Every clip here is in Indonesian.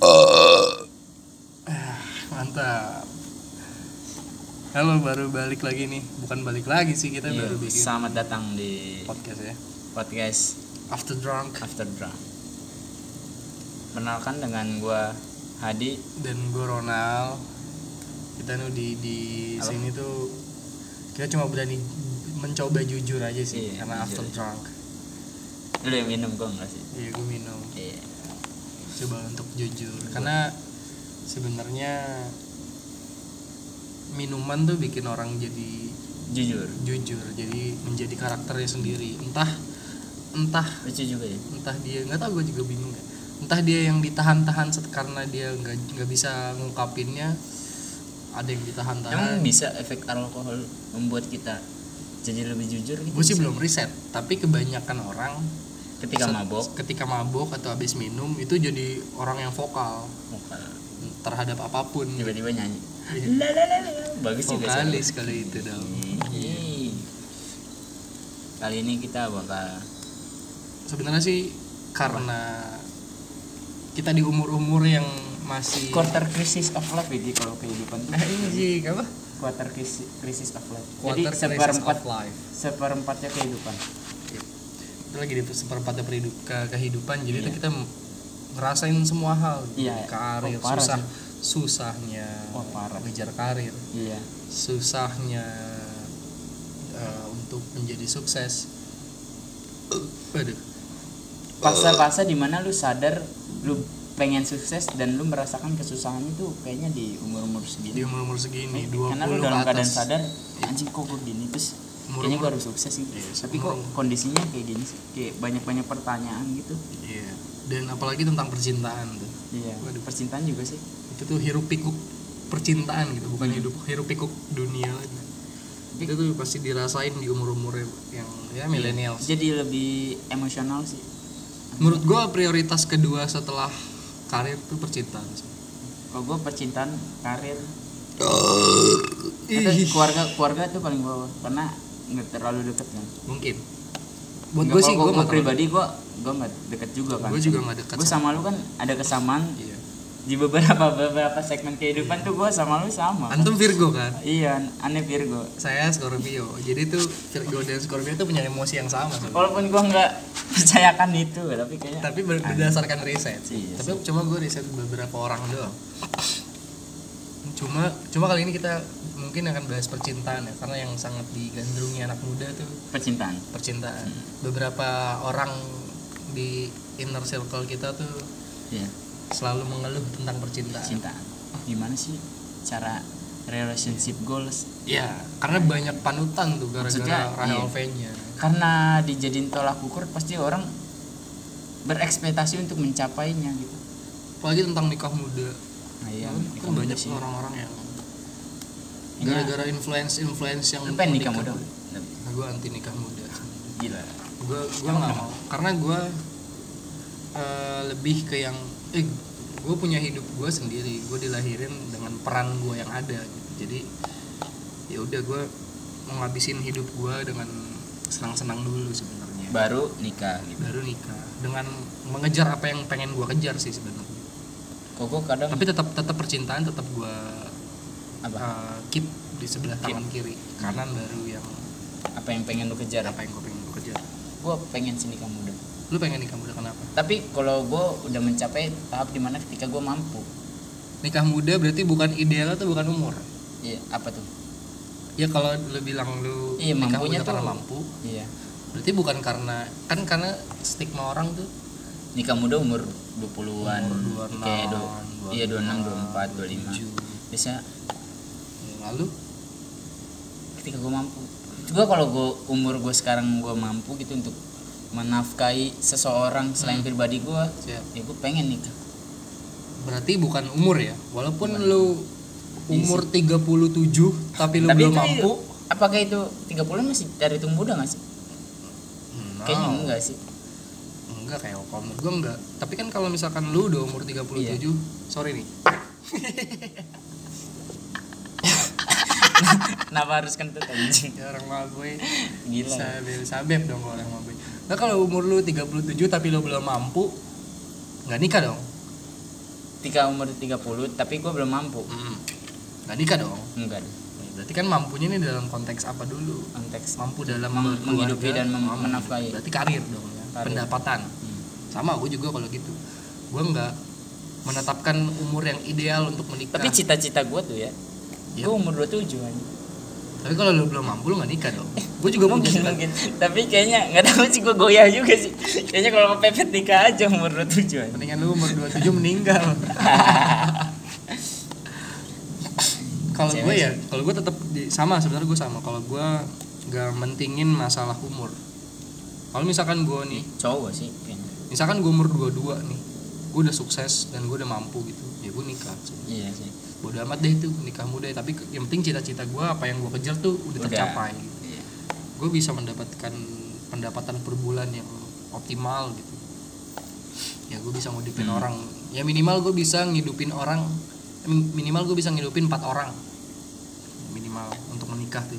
Ah, mantap. Halo, baru balik lagi nih. Bukan balik lagi sih, kita Iya, baru bikin selamat datang di podcast ya. podcast After Drunk After Drunk. Perkenalkan dengan gua Hadi. dan gue Ronald. Kita nih di di Halo. sini tuh kita cuma berani mencoba jujur aja sih Iya, karena jujur after drunk. Lu yang minum gua enggak sih? Iya, gue minum. Iya. Coba untuk jujur karena sebenarnya minuman tuh bikin orang jadi Jujur. jujur jadi menjadi karakternya sendiri entah entah Lucu juga ya. entah dia nggak tahu gue juga bingung ya entah dia yang ditahan-tahan karena dia nggak nggak bisa ngungkapinnya ada yang Emang ditahan-tahan bisa efek alkohol membuat kita jadi lebih jujur gitu? gue sih belum riset tapi kebanyakan orang Ketika mabok, ketika mabok atau habis minum itu jadi orang yang vokal vokal. terhadap apa pun tiba-tiba nyanyi. Iya. Lalalala. Bagus sih vokalis kali itu dong Ih. Kali ini kita bakal sebenarnya sih karena kita di umur-umur yang masih quarter crisis of life jadi kalau kehidupan ini sih apa quarter crisis, crisis of life Quarter jadi seperempat life seperempatnya kehidupan itu lagi di seperempatnya kehidup, ke- kehidupan jadi Iya. itu kita ngerasain semua hal. Iya. karir Oh, parah susah sih. susahnya parah. ngejar karir. Iya. Susahnya eh, untuk menjadi sukses. Waduh. Fase-fase di mana lu sadar lu pengen sukses dan lu merasakan kesusahan itu kayaknya di umur-umur di segini. Umur umur segini 20 karena lu dalam keadaan sadar anjing kok gue gini terus Umur- kayaknya gue harus sukses sih. Iya, tapi kok kondisinya kayak gini sih? Kayak banyak-banyak pertanyaan gitu. Iya. Dan apalagi tentang percintaan tuh. Iya Waduh. percintaan juga sih. Itu tuh hiruk pikuk percintaan gitu bukan Hmm. hidup hiruk pikuk dunia. Lagi. itu tuh pasti dirasain di umur umur yang ya milenial jadi lebih emosional sih. Menurut gua prioritas kedua setelah karir tuh percintaan sih. kalau gue percintaan karir. Keluarga keluarga tuh paling bawah. Karena nggak terlalu deket kan mungkin. Buat gue sih gue pribadi gue gue nggak deket juga kan gue juga nggak dekat gue sama lu kan ada kesamaan. Iya. di beberapa beberapa segmen kehidupan tuh gue sama lu sama. Antum Virgo kan? Iya aneh Virgo. Saya Scorpio. Jadi tuh Virgo dan Scorpio tuh punya emosi yang sama walaupun gue nggak percayakan itu tapi kayaknya tapi ber- berdasarkan riset. Iya tapi cuma gue riset beberapa orang doang. Cuma cuma kali ini kita mungkin akan bahas percintaan ya karena yang sangat digandrungi anak muda tuh percintaan. percintaan. Beberapa orang di inner circle kita tuh iya. selalu mengeluh tentang percintaan. Cintaan gimana sih cara relationship goals? Ya karena banyak panutan tuh gara-gara Rahel iya. V nya karena dijadiin tolak ukur pasti orang berekspektasi untuk mencapainya gitu. Apalagi tentang nikah muda. Nah, iya, kan muda banyak orang-orang yang gara-gara influence influence yang Lu pengen nikah muda. Nah, gue anti nikah muda. Gila. Gue gue nggak mau. Karena gue lebih ke yang eh gue punya hidup gue sendiri. Gue dilahirin dengan peran gue yang ada. Gitu. jadi ya udah gue mau ngabisin hidup gue dengan senang-senang dulu sebenarnya. Baru nikah gitu. Baru nikah. Dengan mengejar apa yang pengen gue kejar sih sebenarnya. Kok gue kadang tapi tetap tetap percintaan tetap gue apa? Uh, keep di sebelah Keep. tangan kiri. Kanan baru yang apa yang pengen lu kejar? Apa yang gue pengen gue kejar? Gue pengen sih nikah muda lu pengen nikah muda kenapa? Tapi kalau gue udah mencapai tahap di mana ketika gue mampu. Nikah muda berarti bukan ideal atau bukan umur? Iya apa tuh? Ya kalau lu bilang lu Iya, nikah mampunya muda karena tuh- mampu. Iya. Berarti bukan karena kan karena stigma orang tuh. Nikah muda umur 20-an umur 26, kayak do, iya 26 27. 24 25 biasa Ya, lalu ketika gue mampu gue kalau gue umur gue sekarang gue mampu gitu untuk menafkahi seseorang selain Hmm. pribadi gue siap. ya gue pengen nikah berarti bukan umur ya walaupun Bukan. lu umur 37 tapi lu tapi belum itu mampu apakah itu 30 masih dari itu muda gak sih No. kayaknya enggak sih enggak kayak kalau menurut gua enggak tapi kan kalau misalkan lu udah umur 37 Iya. sorry nih Kenapa harus kentut anjing? ya orang mabui Gila. sabep sabep dong kalau orang mabui nah kalau umur lu 37 tapi lu belum mampu nggak nikah dong ketika umur 30 tapi gue belum mampu hmm. nggak nikah dong enggak berarti kan mampunya ini dalam konteks apa dulu konteks mampu dalam Mem- menghidupi dan mem- menafkahi. berarti karir dong ya Karir. pendapatan Hmm. sama gue juga kalau gitu gue nggak menetapkan umur yang ideal untuk menikah tapi cita-cita gue tuh ya Iya. gue umur 27 kan tapi kalau lu belum mampu lu nggak nikah dong. Gue juga mungkin mungkin. Tapi kayaknya nggak tahu sih gue goyah juga sih. Kayaknya kalau kepepet nikah aja umur 27 kan mendingan lu umur 27 meninggal. Kalau gue ya kalau gue tetap sama sebenarnya gue sama. Kalau gue nggak mentingin masalah umur. Kalau misalkan gue nih cowok sih misalkan gue umur 22 nih gue udah sukses dan gue udah mampu gitu ya gue nikah. Iya sih bodo amat deh itu nikah muda. Tapi yang penting cita-cita gue apa yang gue kejar tuh udah Udah. tercapai. Iya. gue bisa mendapatkan pendapatan per bulan yang optimal gitu. Ya gue bisa ngidupin Hmm. orang. Ya minimal gue bisa ngidupin orang min- minimal gue bisa ngidupin empat orang. Minimal untuk menikah tuh.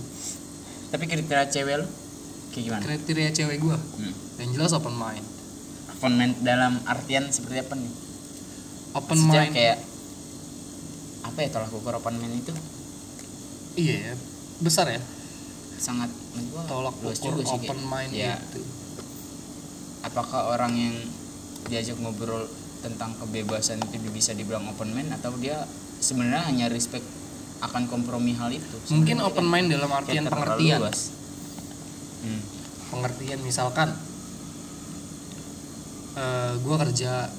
Tapi kriteria cewek lu kayak gimana? Kriteria cewek gue hmm. yang jelas open mind. Open mind dalam artian seperti apa nih? Open Maksudnya mind. kayak apa ya tolak ukur open mind itu? Iya ya besar ya. Sangat gua tolak ukur juga sih, open kayak. mind ya. itu apakah orang yang diajak ngobrol tentang kebebasan itu bisa dibilang open mind atau dia sebenarnya hanya respect akan kompromi hal itu? Mungkin Sebenarnya open kayak- mind dalam artian pengertian. luas. Hmm. pengertian misalkan eh gue kerja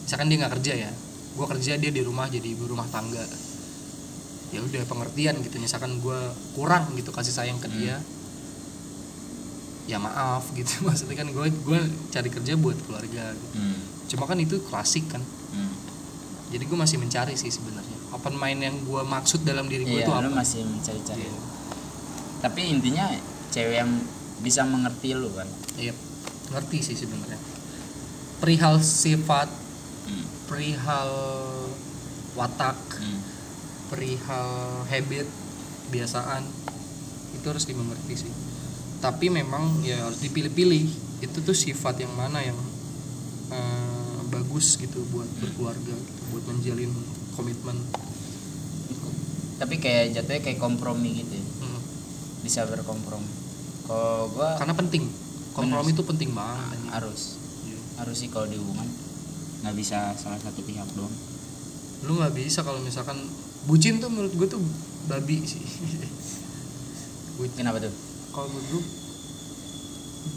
misalkan dia nggak kerja ya gue kerja dia di rumah jadi ibu rumah tangga ya udah pengertian gitu misalkan gue kurang gitu kasih sayang ke Hmm. dia ya maaf gitu maksudnya kan gue gue cari kerja buat keluarga gitu. Hmm. cuma kan itu klasik kan Hmm. jadi gue masih mencari sih sebenarnya open mind yang gue maksud dalam diri gue Iya, itu apa masih mencari-cari. Iya. Tapi intinya cewek yang bisa mengerti lu kan. Iya, ngerti sih sebenarnya perihal sifat Hmm. perihal watak Hmm. perihal habit kebiasaan itu harus dimengerti sih tapi memang ya harus dipilih-pilih itu tuh sifat yang mana yang eh, bagus gitu buat berkeluarga gitu, buat menjalin komitmen Tapi kayak jatuhnya kayak kompromi gitu ya. Hmm. Bisa berkompromi. Kalau gua karena penting kompromi itu penting banget anjing. harus Iya. harus sih kalau di hubungan nggak bisa salah satu pihak doang. lu nggak bisa kalau misalkan bucin tuh menurut gue tuh babi sih bucin Kenapa tuh? kalau menurut gue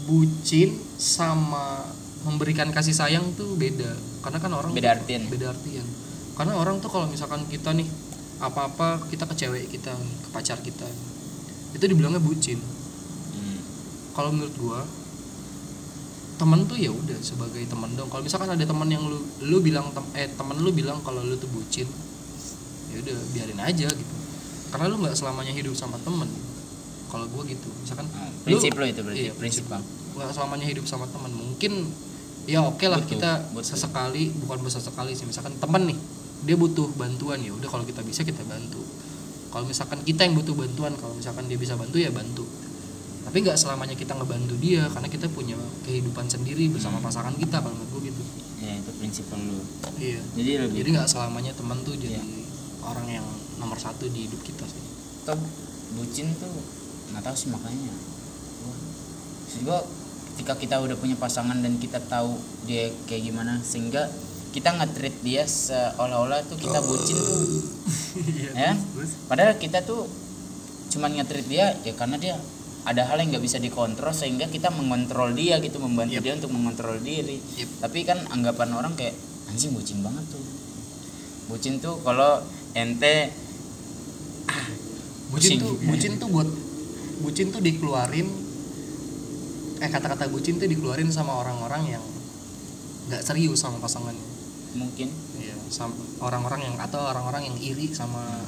bucin sama memberikan kasih sayang tuh beda karena kan orang Beda artian. beda artian karena orang tuh kalau misalkan kita nih apa-apa kita ke cewek kita ke pacar kita itu dibilangnya bucin Hmm. kalau menurut gua temen tuh ya udah sebagai temen dong kalau misalkan ada temen yang lu lu bilang tem- eh temen lu bilang kalau lu tuh bucin ya udah biarin aja gitu. Karena lu nggak selamanya hidup sama temen. Kalau gua gitu misalkan Ah, lu- prinsip lo itu berarti iya, prinsip bang. nggak selamanya hidup sama temen. Mungkin ya oke lah Butuh, kita butuh. sesekali bukan sesekali sih. Misalkan temen nih dia butuh bantuan ya udah kalau kita bisa kita bantu. Kalau misalkan kita yang butuh bantuan kalau misalkan dia bisa bantu ya bantu tapi nggak selamanya kita ngebantu dia karena kita punya kehidupan sendiri bersama Hmm. pasangan kita kalau menurut gue gitu Ya itu prinsip lo. iya Jadi lebih jadi nggak selamanya teman tuh jadi Iya. orang yang nomor satu di hidup kita sih atau bucin tuh nggak tahu sih makanya. Maksud gua ketika kita udah punya pasangan dan kita tahu dia kayak gimana sehingga kita nge-treat dia seolah-olah tuh kita bucin tuh ya padahal kita tuh cuman nge-treat dia ya karena dia ada hal yang nggak bisa dikontrol sehingga kita mengontrol dia gitu membantu Yep. dia untuk mengontrol diri Yep. tapi kan anggapan orang kayak anjing bucin banget tuh bucin tuh kalau ente bucin Pusing. tuh bucin tuh buat bucin tuh dikeluarin eh kata-kata bucin tuh dikeluarin sama orang-orang yang nggak serius sama pasangannya mungkin Iya, orang-orang yang atau orang-orang yang iri sama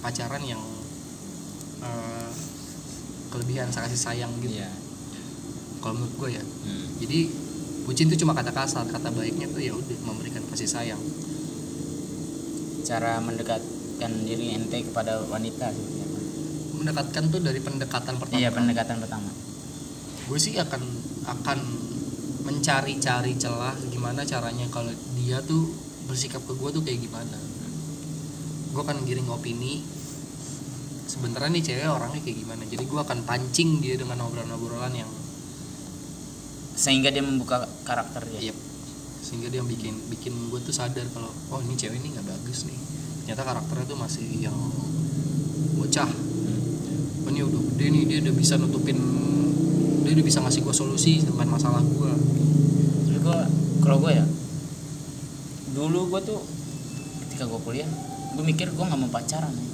pacaran yang eh, kelebihan kasih sayang gitu. Iya. Kalau menurut gue ya. Hmm. Jadi bucin itu cuma kata kasar, kata baiknya tuh ya udah memberikan kasih sayang. cara mendekatkan diri ente kepada wanita apa? Mendekatkan tuh dari pendekatan pertama. iya pendekatan pertama Gue sih akan akan mencari-cari celah gimana caranya kalau dia tuh bersikap ke gue tuh kayak gimana gue akan giring opini sebenarnya nih cewek orangnya kayak gimana. Jadi gue akan pancing dia dengan obrolan-obrolan yang sehingga dia membuka karakter dia. Yep. sehingga dia bikin bikin gue tuh sadar kalau oh ini cewek ini nggak bagus nih. Ternyata karakternya tuh masih yang bocah. Oh, ini udah gede nih dia udah bisa nutupin dia udah bisa ngasih gue solusi tentang masalah gue Jadi gue kalau gue ya dulu gue tuh ketika gue kuliah gue mikir gue nggak mau pacaran. ya.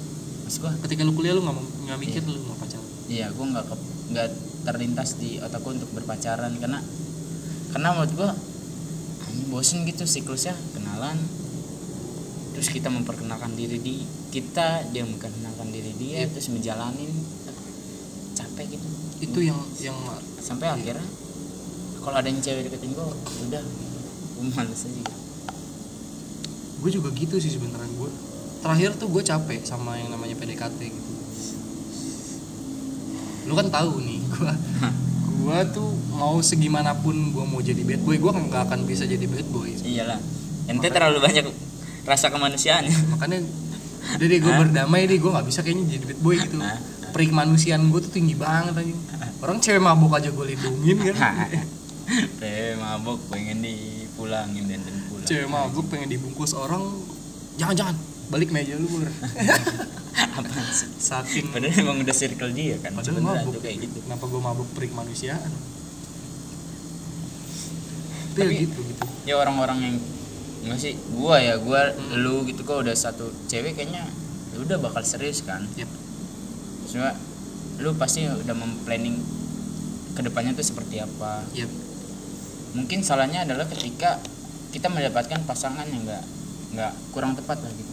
Mas gue ketika lu kuliah lu nggak nggak mikir lu mau pacaran? Iya gue nggak ke- nggak terlintas di otakku untuk berpacaran karena karena menurut anjing bosen gitu siklusnya kenalan. Terus kita memperkenalkan diri di kita dia memperkenalkan diri dia Iya. terus menjalanin capek gitu. Itu yang yang sampai akhirnya kalau ada yang cewek deketin gue udah gue males aja. Gitu. gue juga gitu sih sebenarnya gue terakhir tuh gue capek sama yang namanya PDKT gitu. Lu kan tahu nih gue gue tuh mau segimanapun gue mau jadi bad boy gue nggak akan bisa jadi bad boy. Iyalah. Ente terlalu banyak rasa kemanusiaan. Makanya udah deh gue berdamai deh gue nggak bisa kayaknya jadi bad boy gitu. Perik manusiaan gue tuh tinggi banget aja orang cewek mabuk aja gue lindungin kan? Teh mabok pengen dipulangin dan dan pulang. Cewek mabuk pengen dibungkus orang. Jangan jangan balik meja lu Bur. Apaan sih? saking Padahal emang udah circle dia kan Padahal mabuk tuh kayak gitu Kenapa gue mabuk perik manusiaan? Tapi, ya Tapi- gitu gitu. ya orang-orang yang enggak sih gua ya gua Hmm. lu gitu kok udah satu cewek kayaknya ya udah bakal serius kan Yep. cuma lu pasti udah memplanning ke depannya tuh seperti apa Yep. mungkin salahnya adalah ketika kita mendapatkan pasangan yang enggak nggak kurang tepat lah gitu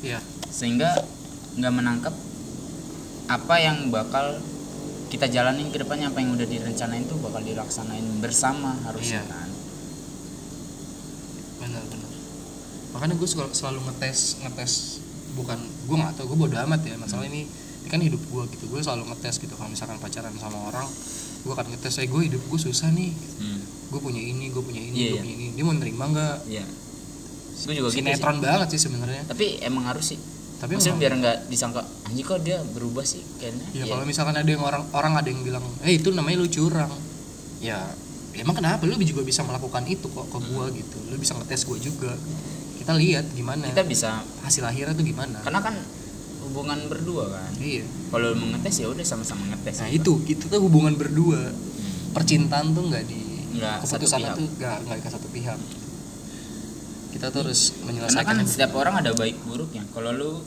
Iya. sehingga nggak menangkap apa yang bakal kita jalanin ke depannya apa yang udah direncanain tuh bakal dilaksanain bersama harusnya Iya. kan Benar benar. Makanya gue selalu ngetes ngetes bukan gue nggak tahu gue bodo amat ya masalah ini ini kan hidup gue gitu gue selalu ngetes gitu kalau misalkan pacaran sama orang gue akan ngetes saya gue hidup gue susah nih gue punya ini gue punya ini Iya, gue iya. punya ini dia mau nerima nggak Iya. Gue juga gitu sih. sinetron banget sih sebenarnya Tapi emang harus sih. tapi Maksudnya biar nggak disangka anjing kok dia berubah sih kayaknya. Ya Iya. kalau misalkan ada yang orang orang ada yang bilang, eh itu namanya lu curang. Ya emang kenapa lu juga bisa melakukan itu kok ke gua gitu. Lu bisa ngetes gua juga. Kita lihat gimana kita bisa hasil akhirnya tuh gimana. karena kan hubungan berdua kan. Iya. Kalau lu mau ngetes ya udah sama-sama ngetes. Nah gitu. itu itu tuh hubungan berdua. Hmm. Percintaan tuh nggak di Nggak satu keputusan pihak. tuh nggak nggak ke satu pihak. Kita tuh harus Karena menyelesaikan kan setiap orang ada baik buruknya. Kalau lu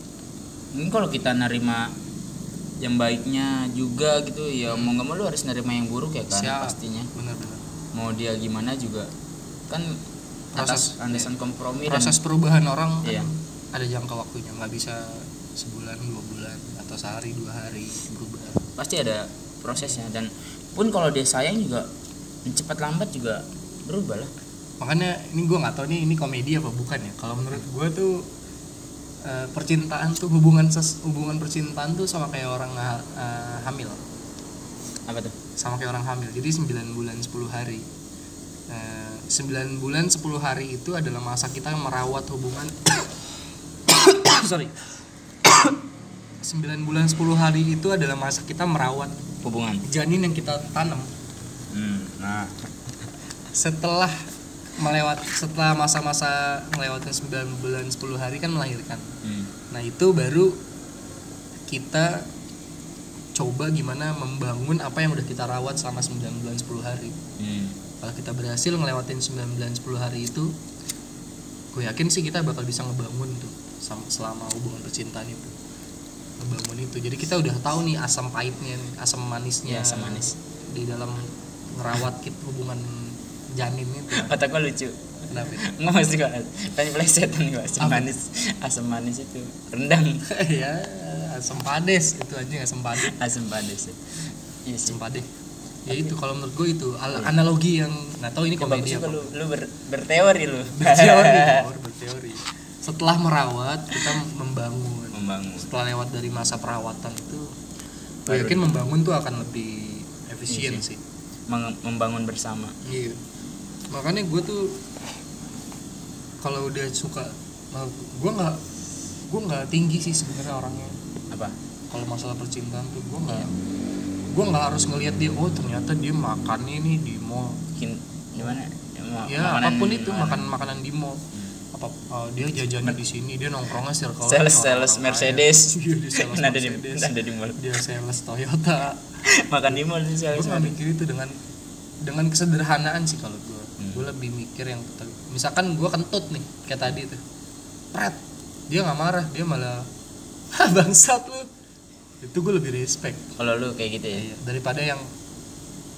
ini kalau kita nerima yang baiknya juga gitu ya mau nggak mau lu harus nerima yang buruk ya kan Siap. pastinya benar-benar. mau dia gimana juga kan Proses- landasan kompromi Proses dan perubahan orang kan Iya. ada jangka waktunya nggak bisa sebulan dua bulan atau sehari dua hari berubah. pasti ada prosesnya dan pun kalau dia sayang juga cepat lambat juga berubah lah makanya ini gue nggak tahu nih ini komedi apa bukan ya? Kalau menurut gue tuh eh, percintaan tuh hubungan ses, hubungan percintaan tuh sama kayak orang eh, hamil. Apa tuh? Sama kayak orang hamil. Jadi 9 bulan 10 hari. Eh, 9 bulan 10 hari itu adalah masa kita merawat hubungan. Sorry. 9 bulan 10 hari itu adalah masa kita merawat hubungan. janin yang kita tanam. Hmm, nah. Setelah melewat setelah masa-masa melewati 9 bulan 10 hari kan melahirkan. Hmm. nah itu baru kita coba gimana membangun apa yang udah kita rawat selama 9 bulan 10 hari. Hmm. kalau kita berhasil ngelewatin 9 bulan 10 hari itu gue yakin sih kita bakal bisa ngebangun tuh selama hubungan percintaan itu. Ngebangun itu. Jadi kita udah tahu nih asam pahitnya asam manisnya ya asam manis. di dalam ngerawat kita hubungan janin itu. Otak gua lucu. Kenapa nggak mesti gua pengen plesetan gua. Asam Apa? manis. Asam manis itu rendang. Ya asam pades itu aja asam pades asam manis ya. iya asam pades ya itu kalau menurut gue itu al- analogi yang nggak tahu ini komedi apa. lu lu ber, berteori lu. Berteori berteori. Setelah merawat kita membangun. Membangun. Setelah lewat dari masa perawatan itu gue yakin membangun tuh akan lebih efisien Iya sih. membangun bersama. Iya makanya gue tuh kalau udah suka gue nggak gue nggak tinggi sih sebenarnya orangnya. Apa? Kalau masalah percintaan tuh gue nggak gue nggak harus ngelihat dia oh ternyata dia makan ini di mall. Gimana ya, ma- ya makanan- apa pun itu makanan. makan makanan di mall. Apa uh, dia jajannya di sini dia nongkrongnya circle sales sales Mercedes. Iya, sales ada di ada di mall. Dia sales Toyota. Makan di mall sih gue sales nggak mikir itu dengan dengan kesederhanaan sih kalau gue Hmm. gue lebih mikir yang misalkan gue kentut nih kayak tadi tuh. Pret dia nggak marah dia malah "Hah, bangsat lu. Itu gue lebih respect. Kalau lu kayak gitu ya? Iya, daripada yang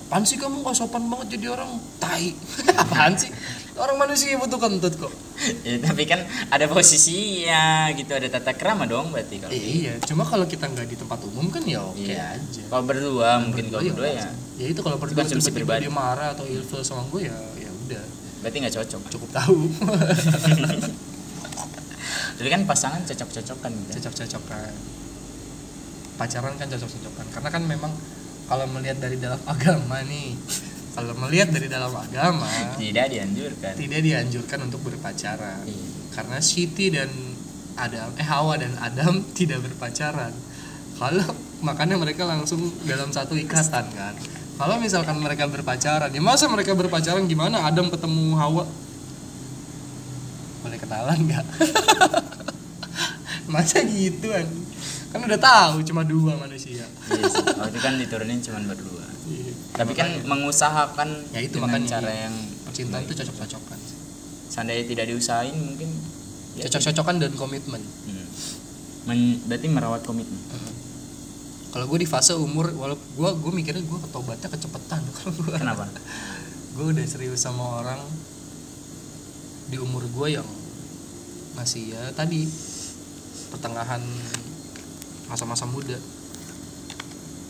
apaan sih kamu? Gak sopan banget jadi orang tai? Apaan sih? Orang manusia butuh kentut kok. Ya, tapi kan ada posisinya gitu ada tata krama dong berarti kalau Eh, iya cuma kalau kita nggak di tempat umum kan ya oke Iya. aja. Kalau berdua mungkin kalau Berdua berdua ya. ya itu kalau berdua tiba-tiba pribadi. dia marah atau ilfil sama gue ya ya udah. Berarti nggak cocok. Cukup tahu. Tapi kan pasangan cocok-cocokan gitu cocok-cocokan. Pacaran kan cocok-cocokan. Karena kan memang kalau melihat dari dalam agama nih kalau melihat dari dalam agama tidak dianjurkan. tidak dianjurkan untuk berpacaran. Iya. karena Siti dan Adam eh Hawa dan Adam tidak berpacaran. Kalau makanya mereka langsung dalam satu ikatan kan kalau misalkan mereka berpacaran ya masa mereka berpacaran gimana? Adam ketemu Hawa? Boleh kenalan nggak? Masa gitu kan kan udah tahu cuma dua manusia. Iya sih waktu itu kan diturunin cuma berdua. Iya. tapi kan Makanya, mengusahakan Ya itu dengan makanya, cara iya. yang percintaan tuh cocok-cocokan. Seandainya tidak diusahain mungkin ya, cocok-cocokan dan komitmen. Hmm. Men- berarti merawat komitmen kalau gue di fase umur walaupun gue gue mikirnya gue ketobatnya kecepetan. Kalau gue kenapa? Gue udah serius sama orang di umur gue yang masih ya tadi pertengahan masa-masa muda.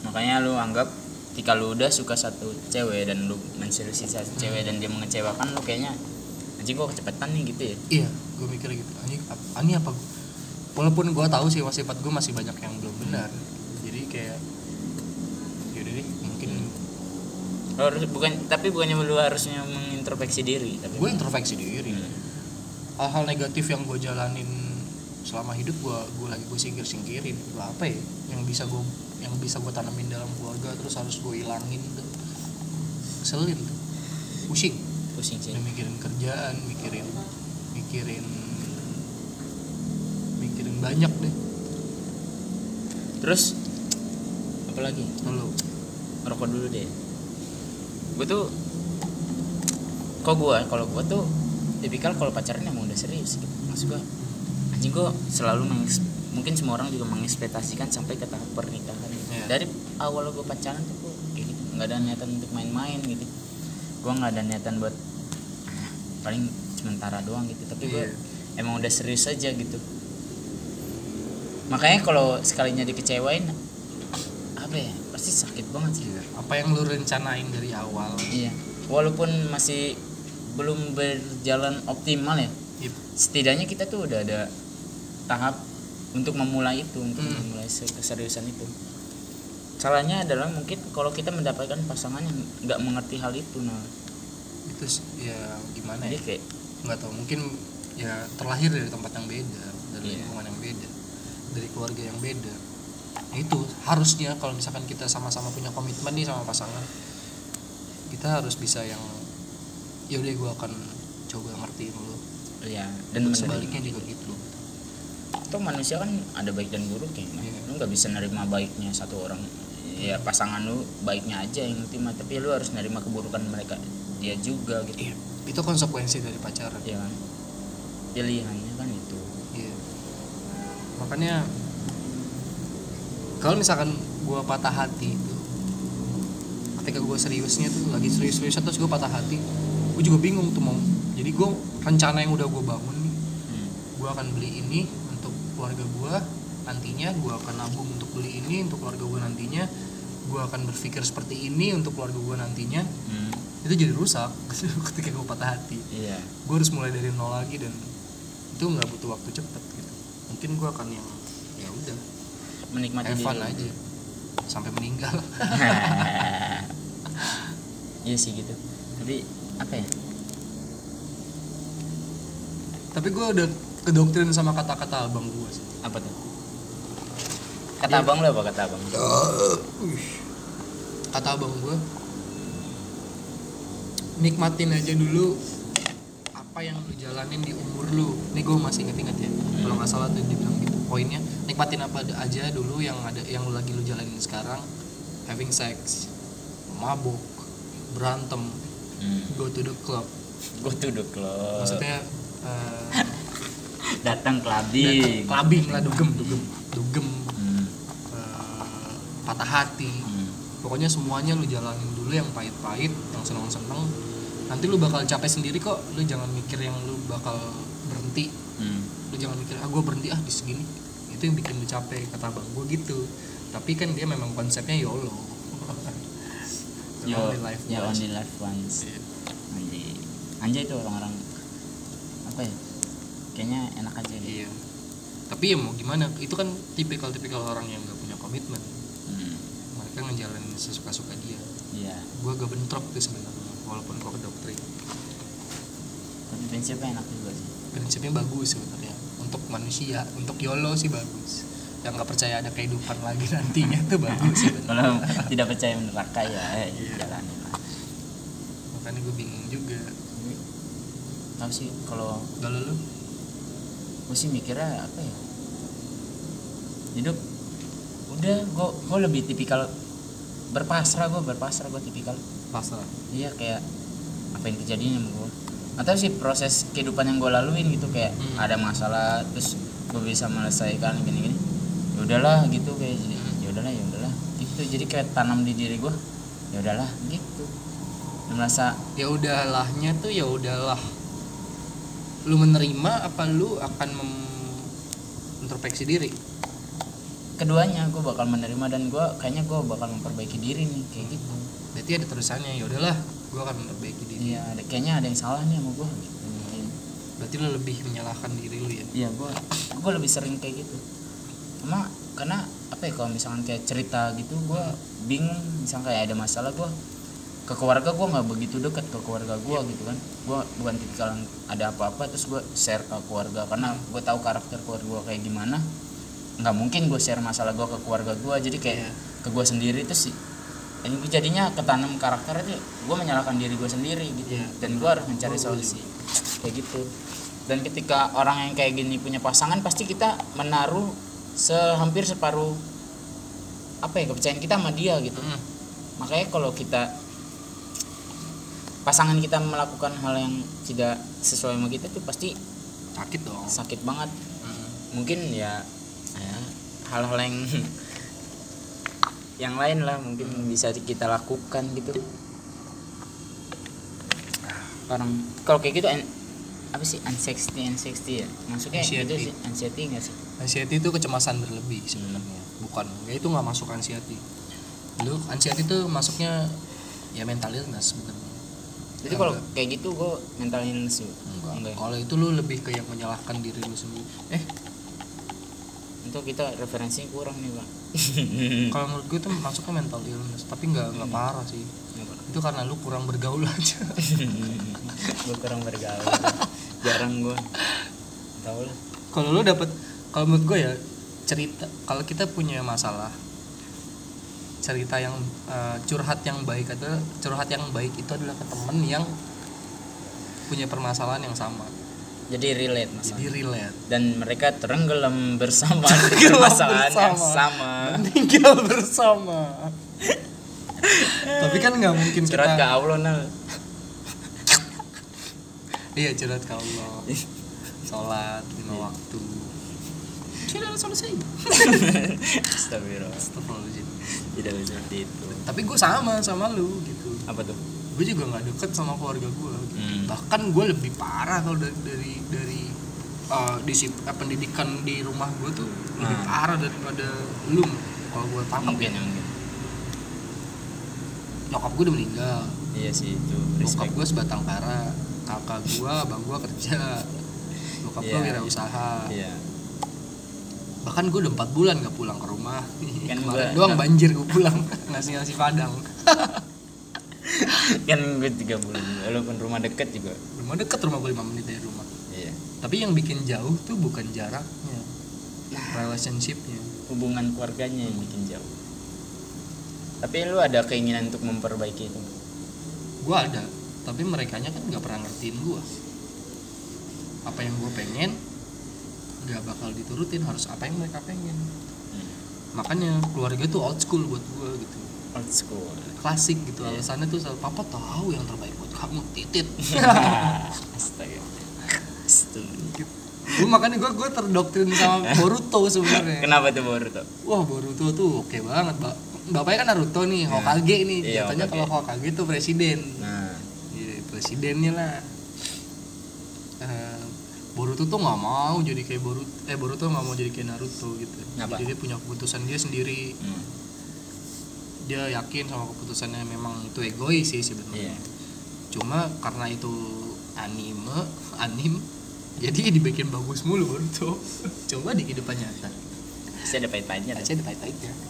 Makanya lu anggap ketika lu udah suka satu cewek dan lu menseriusi satu cewek dan dia mengecewakan lu kayaknya anjing kok kecepatan nih gitu ya? Iya gue mikirnya gitu. Apa ini apa? Walaupun gue tahu sih sifat gue masih banyak yang belum benar. jadi kayak yaudah deh mungkin Lu harus bukan tapi bukannya lu harusnya mengintrospeksi diri tapi gue introspeksi diri. Hmm. hal-hal negatif yang gue jalanin selama hidup gue gue lagi gue singkir singkirin gue apa ya? Yang bisa gue yang bisa gue tanamin dalam keluarga terus harus gue ilangin tuh. Keselin tuh. Pusing. Pusing sih. Udah mikirin kerjaan mikirin mikirin mikirin banyak deh. Terus apa lagi? Lalu rokok dulu deh. Gue tuh kok gue kalau gue tuh tipikal kalau pacaran emang udah serius gitu. Maksud gue anjing gue selalu mungkin semua orang juga mengekspektasikan sampai ke tahap pernikahan gitu. Iya. dari awal gue pacaran tuh gue kayak gitu nggak ada niatan untuk main-main gitu. Gue nggak ada niatan buat paling sementara doang gitu. Tapi gue Iya. emang udah serius aja gitu. Makanya kalau sekalinya dikecewain pasti sakit banget sih apa yang lu rencanain dari awal Iya. Walaupun masih belum berjalan optimal ya, Yep. setidaknya kita tuh udah ada tahap untuk memulai itu, untuk Hmm. memulai se- keseriusan itu. Salahnya adalah mungkin kalau kita mendapatkan pasangan yang nggak mengerti hal itu, nah, itu ya gimana jadi ya kayak nggak tahu mungkin ya terlahir dari tempat yang beda dari Iya. lingkungan yang beda dari keluarga yang beda Nah, itu harusnya kalau misalkan kita sama-sama punya komitmen nih sama pasangan kita harus bisa yang ya udah gue akan coba ngertiin lu ya dan sebaliknya juga gitu Toh manusia kan ada baik dan buruk ya. Iya. Lu nggak bisa nerima baiknya satu orang. Ya pasangan lu baiknya aja yang terima, tapi lu harus nerima keburukan mereka dia juga gitu. iya itu konsekuensi dari pacaran Ya kan? Pilihannya kan itu. Iya. Makanya kalau misalkan gua patah hati itu ketika gua seriusnya tuh lagi serius-seriusnya terus gua patah hati gue juga bingung tuh mau jadi gua rencana yang udah gua bangun nih Hmm. gua akan beli ini untuk keluarga gua nantinya gua akan nabung untuk beli ini untuk keluarga gua nantinya gua akan berpikir seperti ini untuk keluarga gua nantinya Hmm. itu jadi rusak ketika gua patah hati Iya. gue harus mulai dari nol lagi dan itu nggak butuh waktu cepet gitu mungkin gue akan yang ya Menikmati have fun diri. aja. Sampai meninggal. Iya sih gitu. Tapi apa ya? tapi gue udah kedoktrin sama kata-kata abang gue sih. Apa tuh? Kata abang lu apa kata abang? Kata abang gue nikmatin aja dulu apa yang lu jalanin di umur lu. Nih gue masih inget-inget ya kalau nggak salah tuh dia bilang gitu. Poinnya nikmatin apa aja dulu yang ada yang lu lagi lu jalanin sekarang. Having sex mabuk berantem hmm. go to the club. Gue tuh udah klub maksudnya eh, datang clubbing. clubbing lah dugem dugem dugem. Hmm. eh, patah hati. Hmm. pokoknya semuanya lu jalanin dulu yang pahit-pahit yang seneng-seneng. Nanti lu bakal capek sendiri kok. Lu jangan mikir yang lu bakal berhenti. Hmm. lu jangan mikir ah gue berhenti ah di segini itu yang bikin lu capek kata bang gue gitu. Tapi kan dia memang konsepnya YOLO. You, Only life once. only life once. Iya. anjay. Anjay tuh orang-orang. Apa ya? Kayaknya enak aja deh. Iya. Tapi ya mau gimana? Itu kan tipikal-tipikal orang yang gak punya komitmen. Hmm. mereka ngejalanin sesuka-suka dia. Iya. Gue gak bentrok tuh sebenarnya walaupun gue ke doktrin. Tapi prinsipnya enak juga sih. Prinsipnya bagus sebenarnya untuk manusia untuk YOLO sih bagus. Yang nggak percaya ada kehidupan lagi nantinya tuh bagus kalau tidak percaya neraka ya eh, Iya. jalanin lah makanya gue bingung juga. Tapi, tahu sih kalau kalau lu? gue sih mikirnya apa ya? Hidup udah gue gue lebih tipikal berpasrah gue berpasrah gue tipikal. Pasrah? Iya kayak apa yang terjadi sama gue atau sih proses kehidupan yang gue laluin gitu kayak Hmm. ada masalah terus gue bisa menyelesaikan gini gini ya udahlah gitu kayak jadi ya udahlah ya udahlah. Gitu jadi kayak tanam di diri gue ya udahlah gitu. Merasa ya udahlahnya tuh ya udahlah. Lu menerima apa lu akan introspeksi diri? Keduanya gue bakal menerima dan gue kayaknya gue bakal memperbaiki diri nih kayak gitu. Berarti ada terusannya ya udahlah gue akan memperbaiki iya ada kayaknya ada yang salah nih sama gue gitu. berarti lu lebih menyalahkan diri lu ya? Iya gue gue lebih sering kayak gitu. Cuma karena apa ya kalau misalkan kayak cerita gitu gue bingung. Misalnya kayak ada masalah gue ke keluarga gue nggak begitu dekat ke keluarga gue gitu kan. Gue bukan tipikal ada apa-apa terus gue share ke keluarga. Karena gue tahu karakter keluarga gue kayak gimana nggak mungkin gue share masalah gue ke keluarga gue jadi kayak Iya. ke gue sendiri terus sih ini jadinya ketanam karakter itu gue menyalahkan diri gue sendiri gitu. Iya. dan gue harus mencari Gua solusi. kayak gitu. Dan ketika orang yang kayak gini punya pasangan pasti kita menaruh sehampir separuh apa ya kepercayaan kita sama dia gitu. Hmm. makanya kalau kita pasangan kita melakukan hal yang tidak sesuai sama kita tuh pasti sakit dong. sakit banget. Hmm. mungkin ya, ya hal-hal yang yang lain lah mungkin bisa kita lakukan gitu. Orang kalau kayak gitu an- apa sih anxiety anxiety ya? Maksudnya Anxiety. itu sih anxiety nggak sih? Anxiety itu kecemasan berlebih sebenarnya bukan. Ya itu nggak masuk anxiety. Lu anxiety itu masuknya ya mental illness sebenarnya. Jadi kalau kayak gitu gue mental illness enggak, enggak. Kalau itu lu lebih ke yang menyalahkan diri lu sendiri. Eh untuk kita referensi kurang nih pak. Kalau menurut gue itu masuknya mental illness tapi nggak nggak parah sih. Itu karena lu kurang bergaul aja. Gue kurang bergaul. Jarang gue tau lah. Kalau lu dapat kalau menurut gue ya cerita kalau kita punya masalah cerita yang eh, curhat yang baik adalah curhat yang baik itu adalah ke temen yang punya permasalahan yang sama jadi relate mas. Jadi relate. Dan mereka tenggelam bersama. Permasalahan yang bersama. sama. Tinggal bersama. Tapi kan nggak mungkin curhat ke kita Allah nal iya curhat ke Allah. Sholat lima waktu. Tidak selesai. Astagfirullah. Astagfirullahaladzim. tidak bisa seperti itu. Tapi gue sama sama lu gitu. Apa tuh gue juga nggak deket sama keluarga gue Hmm. bahkan gue lebih parah kalau dari dari dari uh, disip, eh, pendidikan di rumah gue tuh lebih Hmm. parah daripada lu kalau gue tangkap mungkin ya. mungkin. Nyokap gue udah meninggal. Iya sih itu bokap respect gue sebatang kara kakak gue abang gue kerja. Bokap gue Iya. wirausaha. Iya. Bahkan gue udah empat bulan gak pulang ke rumah. Kan kemarin gua- doang banjir gue pulang. Ngasih ngasih padang kan gue tiga bulan walaupun rumah deket juga. Rumah deket rumah gue lima menit dari rumah. Iya. Tapi yang bikin jauh tuh bukan jaraknya relationshipnya. Hubungan keluarganya yang bikin jauh. Tapi lu ada keinginan untuk memperbaiki itu? Gue ada tapi mereka kan nggak pernah ngertiin gue apa yang gue pengen nggak bakal diturutin harus apa yang mereka pengen. Makanya keluarga tuh old school buat gue gitu. Old school klasik gitu Iya. alasannya tuh selalu papa tahu yang terbaik buat kamu titit. Astaga. Astaga. gue makanya gue gue terdoktrin sama Boruto sebenarnya. Kenapa tuh baru tuh wah Boruto tuh oke banget Ba- bapaknya kan Naruto nih Hokage nih. Iya, Hokage. kalau Hokage tuh presiden. Nah. Iya, presidennya lah. Eh, Boruto tuh nggak mau jadi kayak Boruto eh Boruto nggak mau jadi kayak Naruto gitu. Kenapa? jadi dia punya keputusan dia sendiri. Hmm. Dia yakin sama keputusannya memang itu egois sih sebenarnya. Iya. Cuma karena itu anime anim jadi dibikin bagus mulu Boruto coba di kehidupan nyata. Pasti ada pahit-pahitnya aja ada pahit-pahitnya.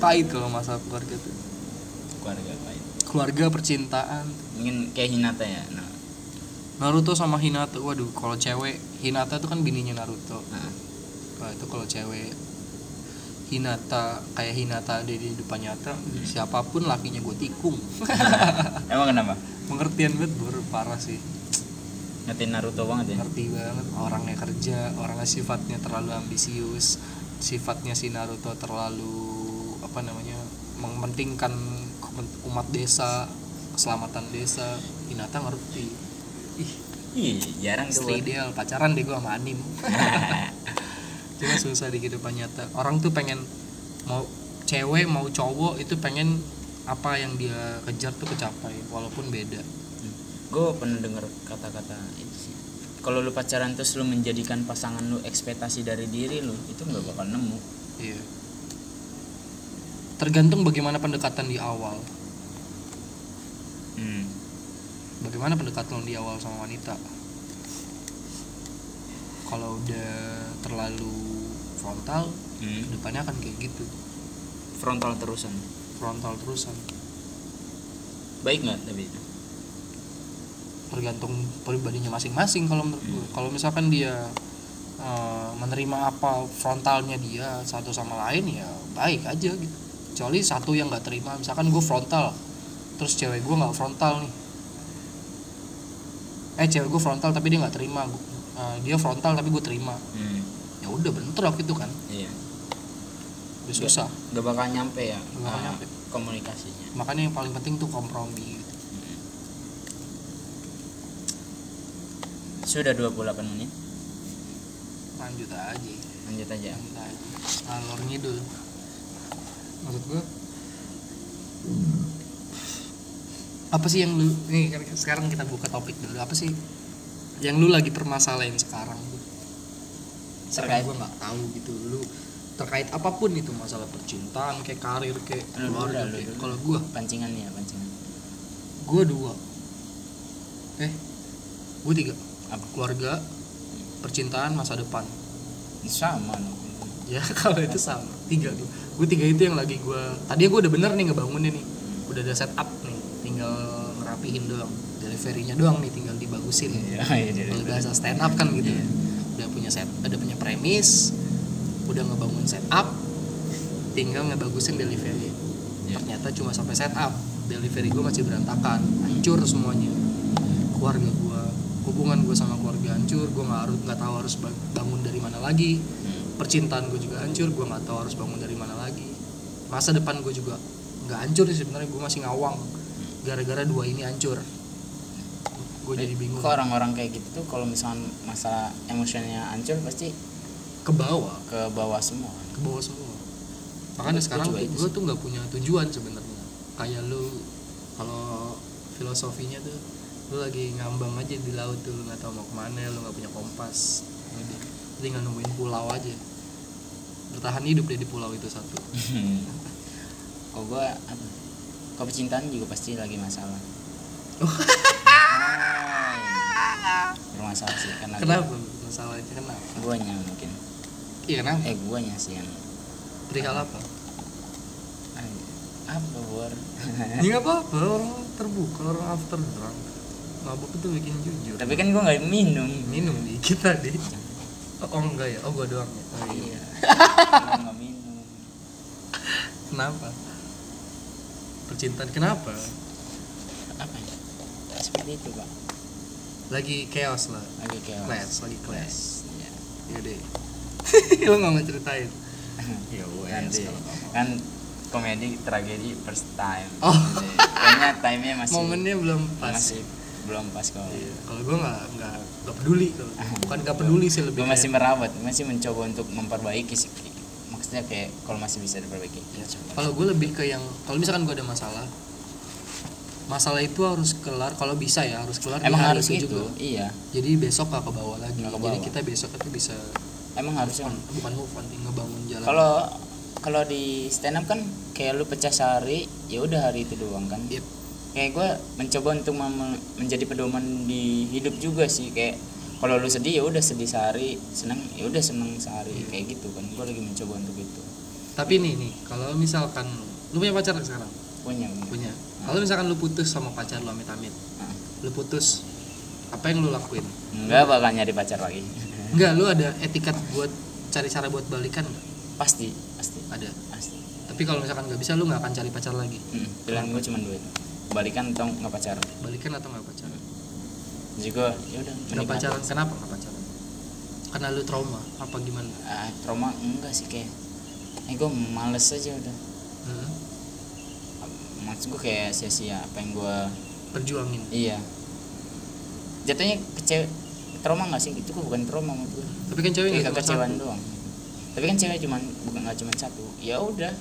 Pahit kalau masalah keluarga tuh. Keluarga pahit. Keluarga percintaan. Mungkin kayak Hinata ya nah, Naruto sama Hinata waduh kalau cewek Hinata tuh kan bininya Naruto. Nah. Nah, itu kalau cewek Hinata kayak Hinata ada di depan nyata siapa pun lakinya gue tikung. Emang kenapa? Pengertian banget bro parah sih. Ngetin Naruto banget ya? Ngerti banget orangnya kerja orangnya sifatnya terlalu ambisius sifatnya si Naruto terlalu apa namanya mementingkan umat desa keselamatan desa. Hinata ngerti. Ih ih jarang tuh ideal pacaran deh gue sama anim cuma susah di kehidupan nyata. Orang tuh pengen mau cewek mau cowok itu pengen apa yang dia kejar tuh kecapai walaupun beda. Gue pernah denger kata-kata itu sih. Kalau lu pacaran terus lu menjadikan pasangan lu ekspektasi dari diri lu itu nggak bakal nemu. Iya. Tergantung bagaimana pendekatan di awal. Hmm. bagaimana pendekatan di awal sama wanita kalau udah terlalu frontal Hmm. depannya akan kayak gitu. Frontal terusan? Frontal terusan. Baik nggak tapi itu tergantung pribadinya masing-masing kalau menurut gue kalau misalkan dia eh, menerima apa frontalnya dia satu sama lain ya baik aja gitu. Kecuali satu yang nggak terima misalkan gue frontal terus cewek gue nggak frontal nih. Eh cewek gue frontal tapi dia nggak terima Eh, dia frontal tapi gue terima. Hmm. ya udah bentrok gitu kan. Iya. Udah susah. Nggak bakal nyampe ya Nggak bakal ah, nyampe. komunikasinya. Makanya yang paling penting tuh kompromi. Gitu. sudah 28 menit? Lanjut aja. Lanjut aja. Lanjut aja. Ngalor ngidul. Maksud gue apa sih yang lu nih kan sekarang kita buka topik dulu. Apa sih yang lu lagi permasalahin sekarang. Terkait- terkait gue nggak tahu gitu. Lu terkait apa pun itu masalah percintaan kayak karir kayak keluarga kayak kalau gue pancingannya pancingan. Gue dua. Eh gue tiga. Apa? Keluarga percintaan masa depan. Sama. Ya kalau itu sama. Tiga tuh. Gue tiga itu yang lagi gue tadi gue udah bener nih ngebangunnya nih. Udah ada setup nih. Tinggal ngerapihin doang. Deliverynya doang nih tinggal dibagusin iya iya kalau bahasa stand up kan gitu udah punya set ada punya premis udah ngebangun setup tinggal ngebagusin delivery. Iya. ternyata cuma sampai setup delivery gue masih berantakan hancur semuanya. Keluarga gue hubungan gue sama keluarga hancur gue nggak harus nggak tahu harus ba- bangun dari mana lagi. Hmm. percintaan gue juga hancur gue nggak tahu harus bangun dari mana lagi. Masa depan gue juga nggak hancur sih sebenarnya gue masih ngawang. Gara-gara dua ini hancur gue jadi bingung. Kok orang-orang kayak gitu tuh kalau misalnya masalah emosinya hancur pasti ke bawah. Ke bawah semua. Ke bawah semua. Makanya sekarang gue tuh nggak punya tujuan sebenarnya. Kayak lu kalau filosofinya tuh lu lagi ngambang aja di laut tuh lu nggak tahu mau ke mana lu nggak punya kompas. Udah tinggal nemuin pulau aja. Bertahan hidup deh di pulau itu satu. Kalau gue apa kalau percintaan juga pasti lagi masalah. Hai. bermasalah sih karena kenapa? masalahnya kenapa? guanya mungkin. Iya kenapa? Eh guanya sih yang perihal apa? Apa bor? Ya nggak apa-apa orang terbuka orang after drunk. Mabuk itu bikin jujur. Tapi kan gue nggak minum. Minum dikit tadi. Oh, oh enggak ya? Oh gua doang ya? Oh, iya. Gua nggak minum. Kenapa? Percintaan kenapa? apa seperti itu pak. Lagi chaos lah. Lagi chaos. Clash lagi clash. Ya ya deh. Lo nggak mau ceritain? Ya nanti kalau nggak mau. kan komedi tragedi first time. Oh. Kayaknya time-nya masih momennya belum pas. masih belum pas kok. Iya, kalau gue nggak nggak nggak peduli kalau bukan nggak peduli sih lebih gue masih merawat masih mencoba untuk memperbaiki sih. Maksudnya kayak kalau masih bisa diperbaiki. Ya kalau gue lebih ke yang kalau misalkan gue ada masalah masalah itu harus kelar kalau bisa ya harus kelar di emang hari harus itu gitu? juga. iya. Jadi besok gak ke bawah lagi. Nggak ke jadi kita besok itu bisa emang harusnya bukan, bukan move on ngebangun jalan. Kalau kalau di stand up kan kayak lu pecah sehari ya udah hari itu doang kan? Yep. kayak gue mencoba untuk mem- menjadi pedoman di hidup juga sih. Kayak kalau lu sedih ya udah sedih sehari. Senang ya udah senang sehari. Kayak gitu kan gue lagi mencoba untuk itu. Tapi nih nih kalau misalkan lu punya pacar sekarang punya. Punya. kalau misalkan lu putus sama pacar lu amit amit Nah, lu putus apa yang lu lakuin? Nggak bakal nyari pacar lagi. Enggak lu ada etikat buat cari cara buat balikan nggak? Pasti pasti. Ada? Pasti. Tapi kalau misalkan nggak bisa lu nggak akan cari pacar lagi? Hmm, pilihan gue cuma duit. Balikan atau nggak pacaran? Balikan atau nggak pacaran? Juga ya udah nggak pacaran kenapa nggak pacaran? Karena lu trauma apa gimana? Ah, trauma enggak sih kayak. Eh gue males aja udah. Hmm, maksud gue kayak sia-sia apa yang gue perjuangin. Iya. Jatuhnya kecewa trauma nggak sih? Itu kok bukan trauma menurut gue tapi kan cewek kayak nggak cuma kekecewaan satu. doang. Tapi kan cewek cuman bukan nggak cuma satu. Ya udah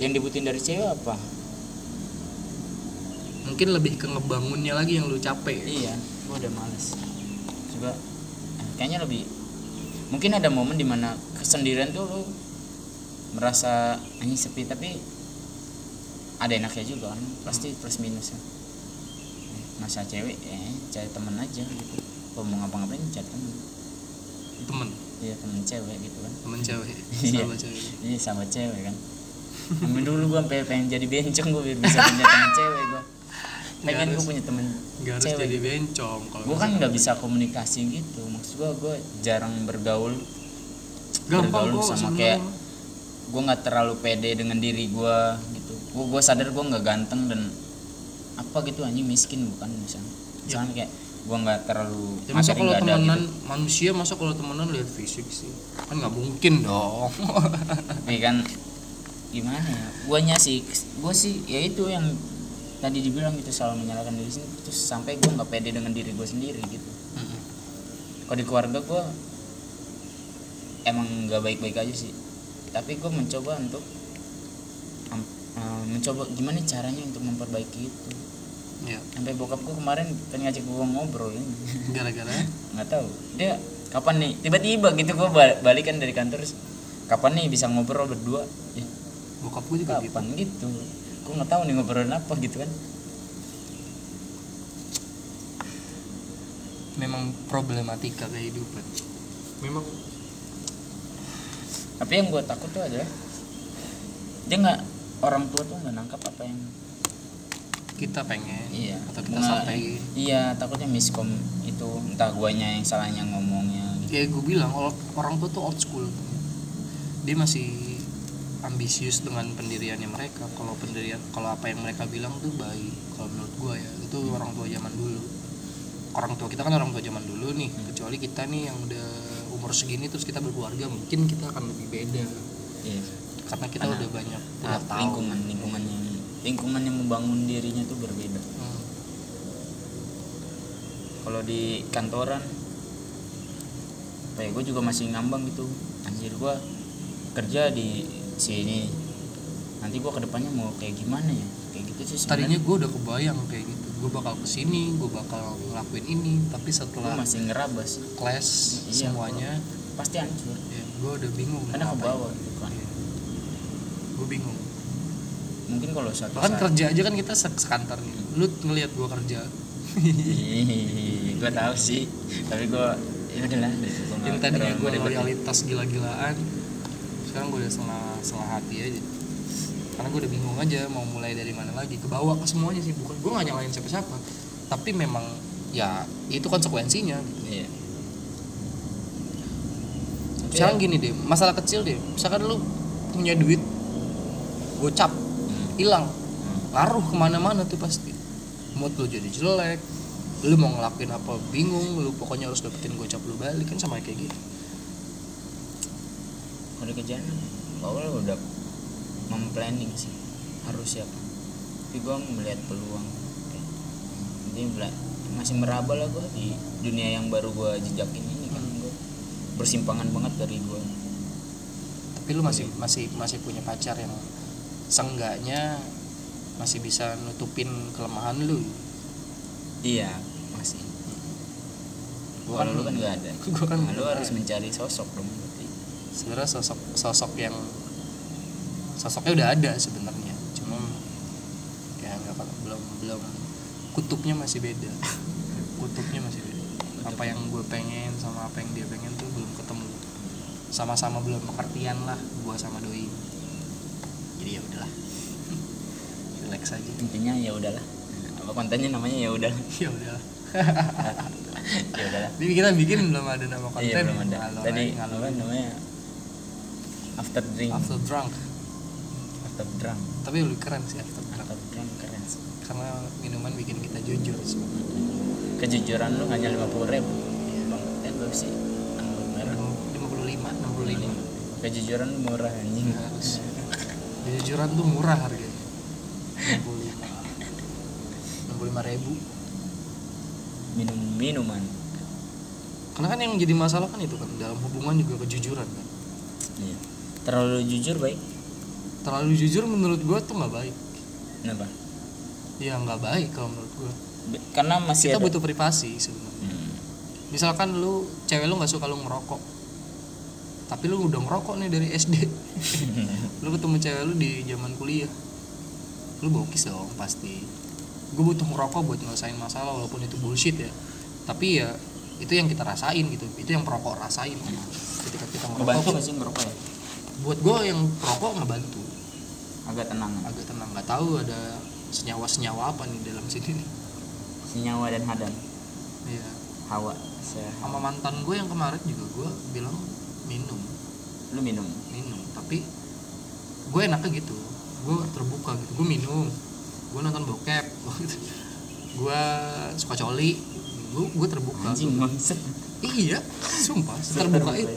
yang dibutuhin dari cewek apa? Mungkin lebih ke ngebangunnya lagi yang lu capek. Iya gue udah males. Juga eh, kayaknya lebih mungkin ada momen di mana kesendirian tuh lu merasa anjing sepi tapi ada enaknya juga kan pasti plus minusnya masa cewek eh cari temen aja gitu kalau mau ngapa-ngapain cari temen temen iya temen cewek gitu kan temen cewek Iya. sahabat cewek Iya sama cewek kan. Amin dulu gua sampai pengen jadi bencong gua biar bisa punya teman cewek gua. Pengen gua punya temen nggak harus cewek. jadi bencong kalau Gua kan nggak bisa komunikasi gitu. Maksud gua gua jarang bergaul. gampang bergaul sama kayak gua nggak terlalu pede dengan diri gua gitu. Gua gua sadar gua nggak ganteng dan apa gitu anjing miskin bukan misalnya. Misalnya kayak gua nggak terlalu ya masa kalau ada temenan gitu. manusia masa kalau temenan lihat fisik sih kan nggak mungkin dong Tapi kan gimana ya? Guanya sih, gua sih ya itu yang tadi dibilang gitu selalu menyalahkan diri sendiri terus sampai gua nggak pede dengan diri gue sendiri gitu. Mm-mm. Kalau di keluarga gua emang nggak baik-baik aja sih. Tapi gua mencoba untuk eh, mencoba gimana caranya untuk memperbaiki itu. ya. Sampai bokap gua kemarin kan ngajak gua ngobrol ini. gara-gara? Nggak tahu. Dia kapan nih? Tiba-tiba gitu gua ba- balikan dari kantor kapan nih bisa ngobrol berdua? Ya. Bokap gue juga gitu kapan gitu. gue nggak tahu nih ngobrolin apa gitu kan. Memang problematika kehidupan. Memang. Tapi yang gue takut tuh adalah dia nggak orang tua tuh nggak nangkap apa yang kita pengen iya. atau kita Nggak- sampaikan iya takutnya miskom itu entah guanya yang salahnya ngomongnya. Gitu. kayak gue bilang or- orang tua tuh old school. Dia masih ambisius dengan pendiriannya mereka. Kalau pendirian kalau apa yang mereka bilang tuh baik kalau menurut gue ya. Itu orang tua zaman dulu. Orang tua kita kan orang tua zaman dulu nih. Kecuali kita nih yang udah umur segini terus kita berkeluarga mungkin kita akan lebih beda. Iya karena kita Karena- udah banyak Nah, udah tahu lingkungan lingkungan yang lingkungan yang membangun dirinya tuh berbeda. Hmm. kalau di kantoran kayak gue juga masih ngambang gitu. Anjir gue kerja di sini. Nanti gue ke depannya mau kayak gimana ya? Kayak gitu sih tadinya sebenarnya gue udah kebayang kayak gitu. Gue bakal ke sini gue bakal ngelakuin ini. Tapi setelah masih ngerabas kelas Iya, semuanya pasti hancur. ya gue udah bingung karena ke bawah gue bingung. Mungkin kalau bahkan saat kerja aja kan kita se- sekantor nih. Lu ngelihat gue kerja. Gue tahu sih. Tapi gue ya udahlah. Yang tadinya gue loyalitas gila-gilaan sekarang gue udah setengah setengah hati aja. Karena gue udah bingung aja mau mulai dari mana lagi. Ke bawah ke semuanya sih. Bukan gue gak nyalain siapa-siapa. Tapi memang ya itu konsekuensinya. Gitu. iya. Sekarang ya, gini deh masalah kecil deh misalkan lu punya duit gocap hmm, hilang. Hmm. ngaruh ke mana-mana tuh pasti. Mood lu jadi jelek lu mau ngelakuin apa bingung lu pokoknya harus dapetin gocap lu balik kan sama kayak gitu. Di kerjaan awal udah memplanning sih harus siapa tapi gue melihat peluang. Jadi masih meraba lah gue di dunia yang baru gue jejakin ini kan. Gue bersimpangan banget dari gue tapi lu masih masih masih punya pacar yang seenggaknya masih bisa nutupin kelemahan lu. Iya masih. Gua kan- lu kan nggak ada. gua kan Nah, lu harus ada. mencari sosok dong berarti. Sebenarnya sosok sosok yang sosoknya udah ada sebenarnya. Cuma ya nggak apa belum belum. Kutubnya masih beda. Kutubnya masih beda. Apa yang gue pengen sama apa yang dia pengen tuh belum ketemu. Sama-sama belum pengertian lah gue sama doi jadi ya udahlah. Relax aja. Intinya ya udahlah. Apa kontennya namanya ya udah ya udahlah. Ya udahlah. Jadi kita bikin belum ada nama konten iya belum ada. ngalor tadi ngalor namanya? After drink. After drunk. After drunk. Tapi lebih keren sih after drunk. After drunk keren sih. Karena minuman bikin kita jujur sebenarnya kejujuran lu hanya lima puluh ribu. Bang eh berapa sih. Lima puluh lima enam puluh lima. Kejujuran lu murah anjing. Harus kejujuran tuh murah harganya. Enam puluh lima enam puluh lima ribu. Minum minuman. Karena kan yang jadi masalah kan itu kan dalam hubungan juga kejujuran kan. Iya. Terlalu jujur baik? Terlalu jujur menurut gua tuh nggak baik. Kenapa? Ya nggak baik kalau menurut gua. Karena masih kita ada butuh privasi sebenarnya. Hmm. misalkan lu cewek lu nggak suka lu ngerokok tapi lu udah ngerokok nih dari SD lu ketemu cewek lu di zaman kuliah. Lu bokis dong pasti. Gue butuh ngerokok buat ngelesain masalah walaupun itu bullshit ya. Tapi ya itu yang kita rasain gitu. Itu yang perokok rasain ketika kita ngebantu ngerokok nggak sih ngerokok ya? Buat gue yang perokok ngebantu. Agak tenang agak tenang. Nggak tahu ada senyawa senyawa apa nih dalam sini nih. Senyawa dan hadan Iya. hawa saya sama mantan gue yang kemarin juga gue bilang minum. Lu minum? Minum tapi gue enaknya gitu. Gue terbuka gitu. Gue minum. Gue nonton bokep. Gue suka coli. Gue gue terbuka. Anjing iya sumpah terbuka itu.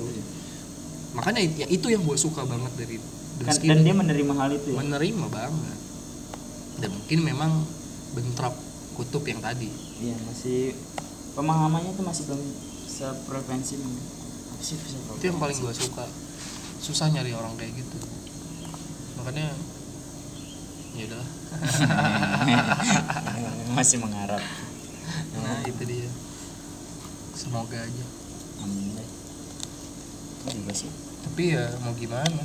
makanya ya itu yang gue suka banget dari kan, dan dia menerima hal itu ya? Menerima banget. Dan mungkin memang bentrok kutub yang tadi. Iya masih pemahamannya tuh masih belum seprevensi itu yang paling gue suka. Susah nyari orang kayak gitu. Makanya ya udahlah masih mengharap. Nah itu dia. Semoga aja. Amin Gua juga sih. Tapi ya mau gimana?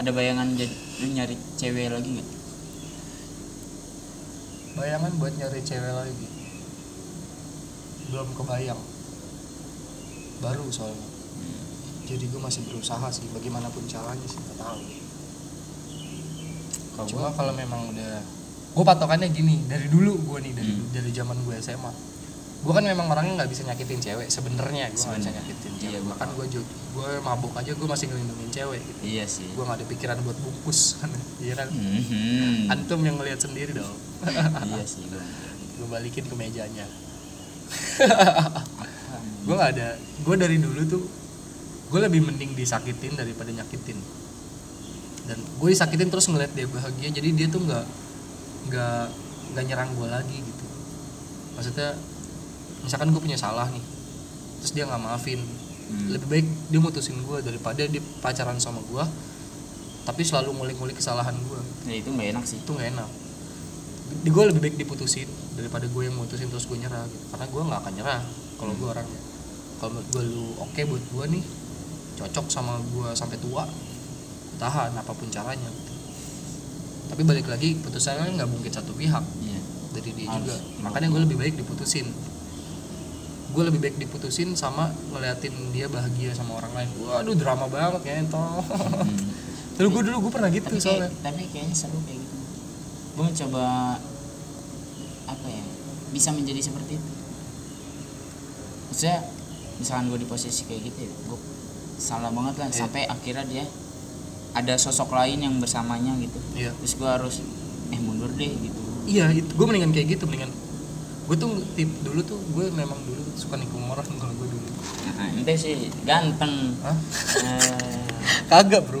Ada bayangan jadi lu nyari cewek lagi nggak? Bayangan buat nyari cewek lagi. Belum kebayang baru soalnya. Jadi gue masih berusaha sih bagaimanapun caranya sih nggak tahu. Kalau cuma kalau memang udah gue patokannya gini dari dulu gue nih dari Hmm. dari zaman gue SMA gue kan memang orangnya nggak bisa nyakitin cewek sebenarnya gue nggak bisa nyakitin Iya, cewek. gua bahkan gue gue mabuk aja gue masih ngelindungin cewek gitu. Iya sih. Gue nggak ada pikiran buat bungkus iya kan? Mhm. antum yang ngelihat sendiri dong. Iya sih gue balikin ke mejanya gue nggak ada gue dari dulu tuh gue lebih mending disakitin daripada nyakitin. Dan gue disakitin terus ngeliat dia bahagia jadi dia tuh nggak nggak nggak nyerang gue lagi gitu. Maksudnya misalkan gue punya salah nih terus dia nggak maafin Hmm. lebih baik dia mutusin gue daripada dia pacaran sama gue tapi selalu ngulik-ngulik kesalahan gue ya itu nggak enak sih. Itu nggak enak. Di gue lebih baik diputusin daripada gue yang mutusin terus gue nyerah gitu. karena gue nggak akan nyerah kalau gue orangnya kalau menurut gue lu oke buat gue nih cocok sama gue sampai tua tahan apa pun caranya. Tapi balik lagi putusannya nggak mungkin satu pihak iya. dari dia Harus. juga. Makanya gue lebih baik diputusin. Gue lebih baik diputusin sama ngeliatin dia bahagia sama orang lain. Waduh drama banget ya entong Hmm. dulu gue dulu gue pernah gitu tapi soalnya. kayak, tapi kayaknya seru kayak gitu. Gue mencoba apa ya bisa menjadi seperti itu maksudnya misalkan gue di posisi kayak gitu ya gue salah banget lah Iya. sampai akhirnya dia ada sosok lain yang bersamanya gitu. Iya. Terus gue harus eh mundur deh gitu. Iya itu gue mendingan kayak gitu mendingan. Gue tuh tip dulu tuh gue memang dulu suka nikung orang kalau gue dulu. Nah ente sih ganteng. Hah? Eh, kagak bro.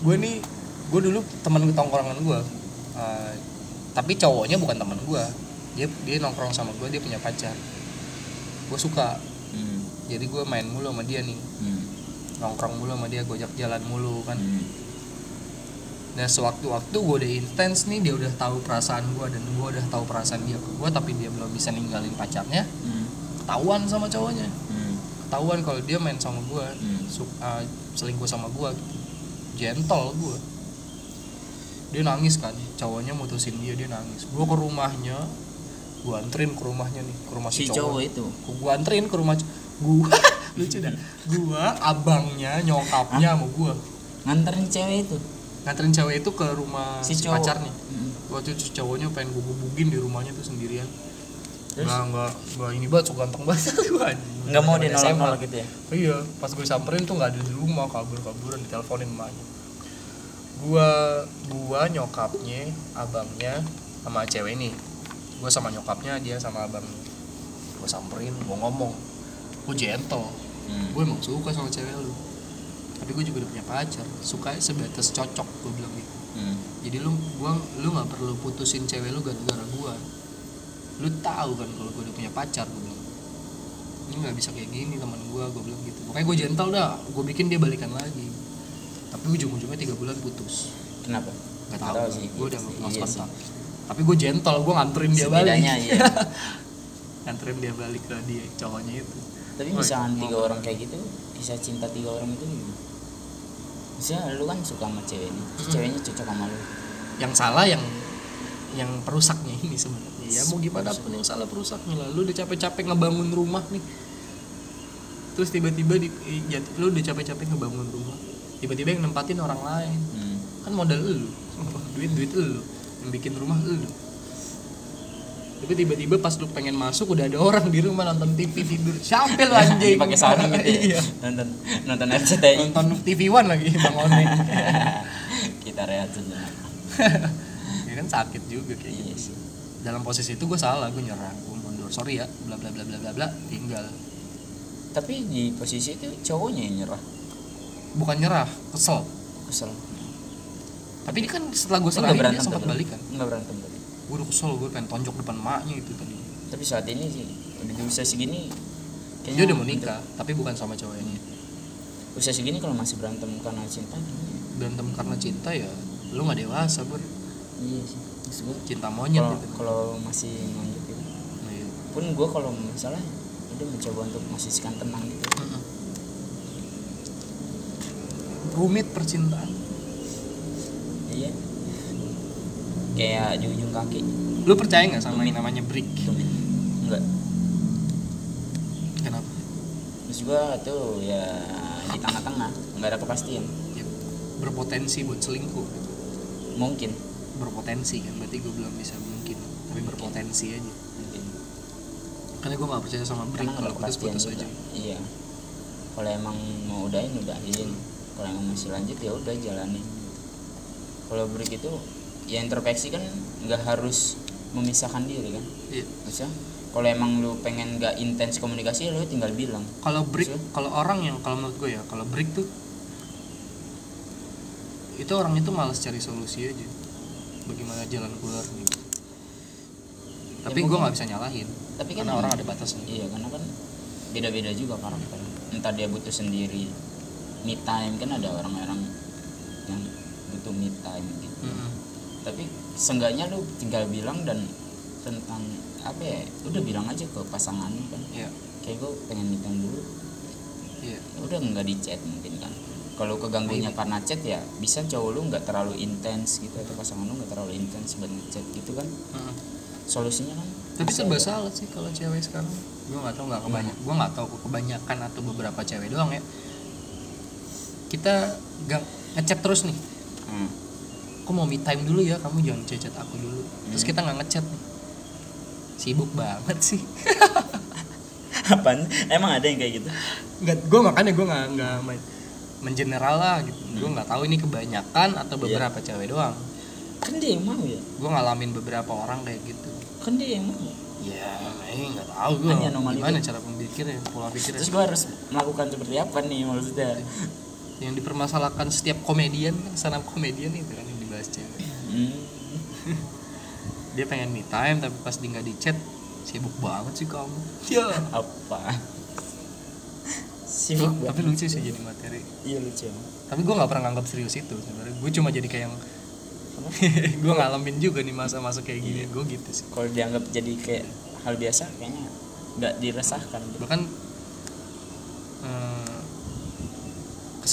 Gue nih gue dulu teman tongkrongan gue Eh, tapi cowoknya bukan teman gue dia dia nongkrong sama gue dia punya pacar gue suka. Hmm, jadi gue main mulu sama dia nih. Hmm, nongkrong mulu sama dia gojek jalan mulu kan. Hmm. dan sewaktu-waktu gue udah intens nih dia udah tahu perasaan gue dan gue udah tahu perasaan dia ke gue tapi dia belum bisa ninggalin pacarnya Hmm, ketahuan sama cowoknya. Hmm, ketahuan kalau dia main sama gue hmm. uh, selingkuh sama gue gitu. Gentle gue dia nangis kan cowoknya mutusin dia dia nangis. Gue ke rumahnya gue anterin ke rumahnya nih ke rumah si, si cowok. itu. Gue anterin ke rumah gue lucu dah. Gue abangnya nyokapnya sama gue nganterin cewek itu? Nganterin cewek itu ke rumah si si, cowok. pacarnya Hmm. waktu itu cowoknya pengen gue gubugin di rumahnya tuh sendirian. Terus? nggak nggak nggak ini banget so ganteng banget. Gue nggak mau dia nolak-nolak gitu ya? Iya pas gue samperin tuh nggak ada di rumah kabur kaburan diteleponin emaknya gua gua nyokapnya abangnya sama cewek ini gua sama nyokapnya dia sama abangnya gua samperin gua ngomong. Gua gentle. Hmm. gue emang suka sama cewek lu. Tapi gue juga udah punya pacar. Suka sebatas cocok gue bilang gitu. Hmm. jadi lu gua lu nggak perlu putusin cewek lu gara-gara gua. Lu tahu kan kalau gua udah punya pacar gue bilang. Ini nggak bisa kayak gini teman gua gue bilang gitu. Pokoknya gue gentle dah. Gue bikin dia balikan lagi. Tapi ujung-ujungnya tiga bulan putus. Kenapa? Nggak tahu tahu. sih. gue udah Iya lost kontak tapi gue gentle gue nganterin dia balik. Iya. nganterin dia balik ke dia cowoknya itu. Tapi Oh, misalkan tiga orang kayak gitu kisah cinta tiga orang itu gimana? Misalnya lu kan suka sama cewek ini Hmm. ceweknya cocok sama lu. Yang salah yang yang perusaknya ini sebenarnya. Ya mau gimana pun yang salah perusaknya lah. Lu udah capek-capek ngebangun rumah nih. Terus tiba-tiba di jat- lu udah capek-capek ngebangun rumah. Tiba-tiba yang nempatin orang lain. Hmm. kan modal lu. Duit duit lu bikin rumah lu tapi tiba-tiba pas lu pengen masuk udah ada orang di rumah nonton TV tidur. Siapa lu anjing? Pakai sarung gitu ya? Iya. Nonton nonton RCTI nonton TV One lagi bang One kita rehat sejenak ya kan sakit juga kayak iya gitu sih. Dalam posisi itu gue salah gue nyerah gue mundur. Sorry ya bla bla bla bla bla bla tinggal. Tapi di posisi itu cowoknya yang nyerah? Bukan nyerah kesel. Kesel tapi ini kan setelah gue serahin dia berantem sempat tapi? balikan nggak berantem tapi gue udah kesel gue pengen tonjok depan maknya itu tadi. Tapi saat ini sih udah di usia segini dia udah mau nikah tapi bukan sama cowoknya usia segini kalau masih berantem karena cinta gimana? Berantem karena cinta ya lu nggak dewasa ber iya sih maksud gua cinta monyet kalau gitu. kalau masih lanjut gitu. Nah, iya. pun gue kalau misalnya udah mencoba untuk masihkan tenang gitu. Mm-mm. rumit percintaan iya. Kayak di ujung kaki. Lu percaya nggak sama yang namanya break tumit. Enggak. Kenapa? Terus gue tuh ya di tengah-tengah. Nggak ada kepastian. Ya, berpotensi buat selingkuh gitu. mungkin. Berpotensi kan berarti gue belum bisa mungkin. Tapi berpotensi aja. Mungkin. Karena gue nggak percaya sama nggak kalau putus putus juga aja. iya. Kalau emang mau udahin udahin. Kalau emang masih lanjut ya udah jalanin kalau break itu ya introspeksi kan nggak harus memisahkan diri kan? Iya. Bisa kalau emang lu pengen nggak intens komunikasi ya lu tinggal bilang. Kalau break Maksudnya? kalau orang yang kalau menurut gue ya kalau break tuh itu orang itu malas cari solusi aja. Bagaimana jalan keluar gitu. Tapi gue nggak bisa nyalahin tapi kan karena orang ada batasnya iya karena kan beda-beda juga karakter. Entah dia butuh sendiri me time kan ada orang-orang yang butuh me time gitu. Mm-mm. tapi seenggaknya lu tinggal bilang dan tentang apa ya udah bilang aja ke pasangan kan. Iya. Kayak gue pengen me time dulu. Iya. Ya udah nggak di chat mungkin kan. Kalau keganggunya Maybe. karena chat ya bisa cowok lu nggak terlalu intens gitu atau pasangan lu nggak terlalu intens buat ngechat gitu kan. Mm-mm. solusinya kan tapi serba salah sih kalau cewek sekarang. Gue nggak tahu nggak kebanyak gue nggak tahu kebanyakan atau beberapa cewek doang ya. Kita gak ngechat terus nih Hmm. aku mau me time dulu ya kamu jangan chat aku dulu. Terus Hmm. kita nggak ngechat nih. Sibuk banget sih. Apaan? Emang ada yang kayak gitu? Nggak gue makanya gue nggak nggak men- mengeneral lah gitu. Gue nggak tahu ini kebanyakan atau beberapa cewek doang. Kan dia yang mau ya? Gue ngalamin beberapa orang kayak gitu. Kan dia yang mau. Ya ini nggak tahu gue gimana itu. cara pemikirnya pola pikirnya? Terus gue harus melakukan seperti apa nih maksudnya yang dipermasalahkan setiap komedian kan stand up komedian itu kan yang dibahas cewek hmm. dia pengen me time tapi pas dia nggak di chat sibuk banget sih kamu. Ya. Apa? Sibuk tapi banget. lucu sih jadi materi. Iya lucu tapi gue nggak pernah nganggap serius itu sebenarnya. Gue cuma jadi kayak yang gue ngalamin juga nih masa-masa kayak gini. Gue gitu sih. Kalau dianggap jadi kayak hal biasa kayaknya nggak diresahkan. Bahkan eh,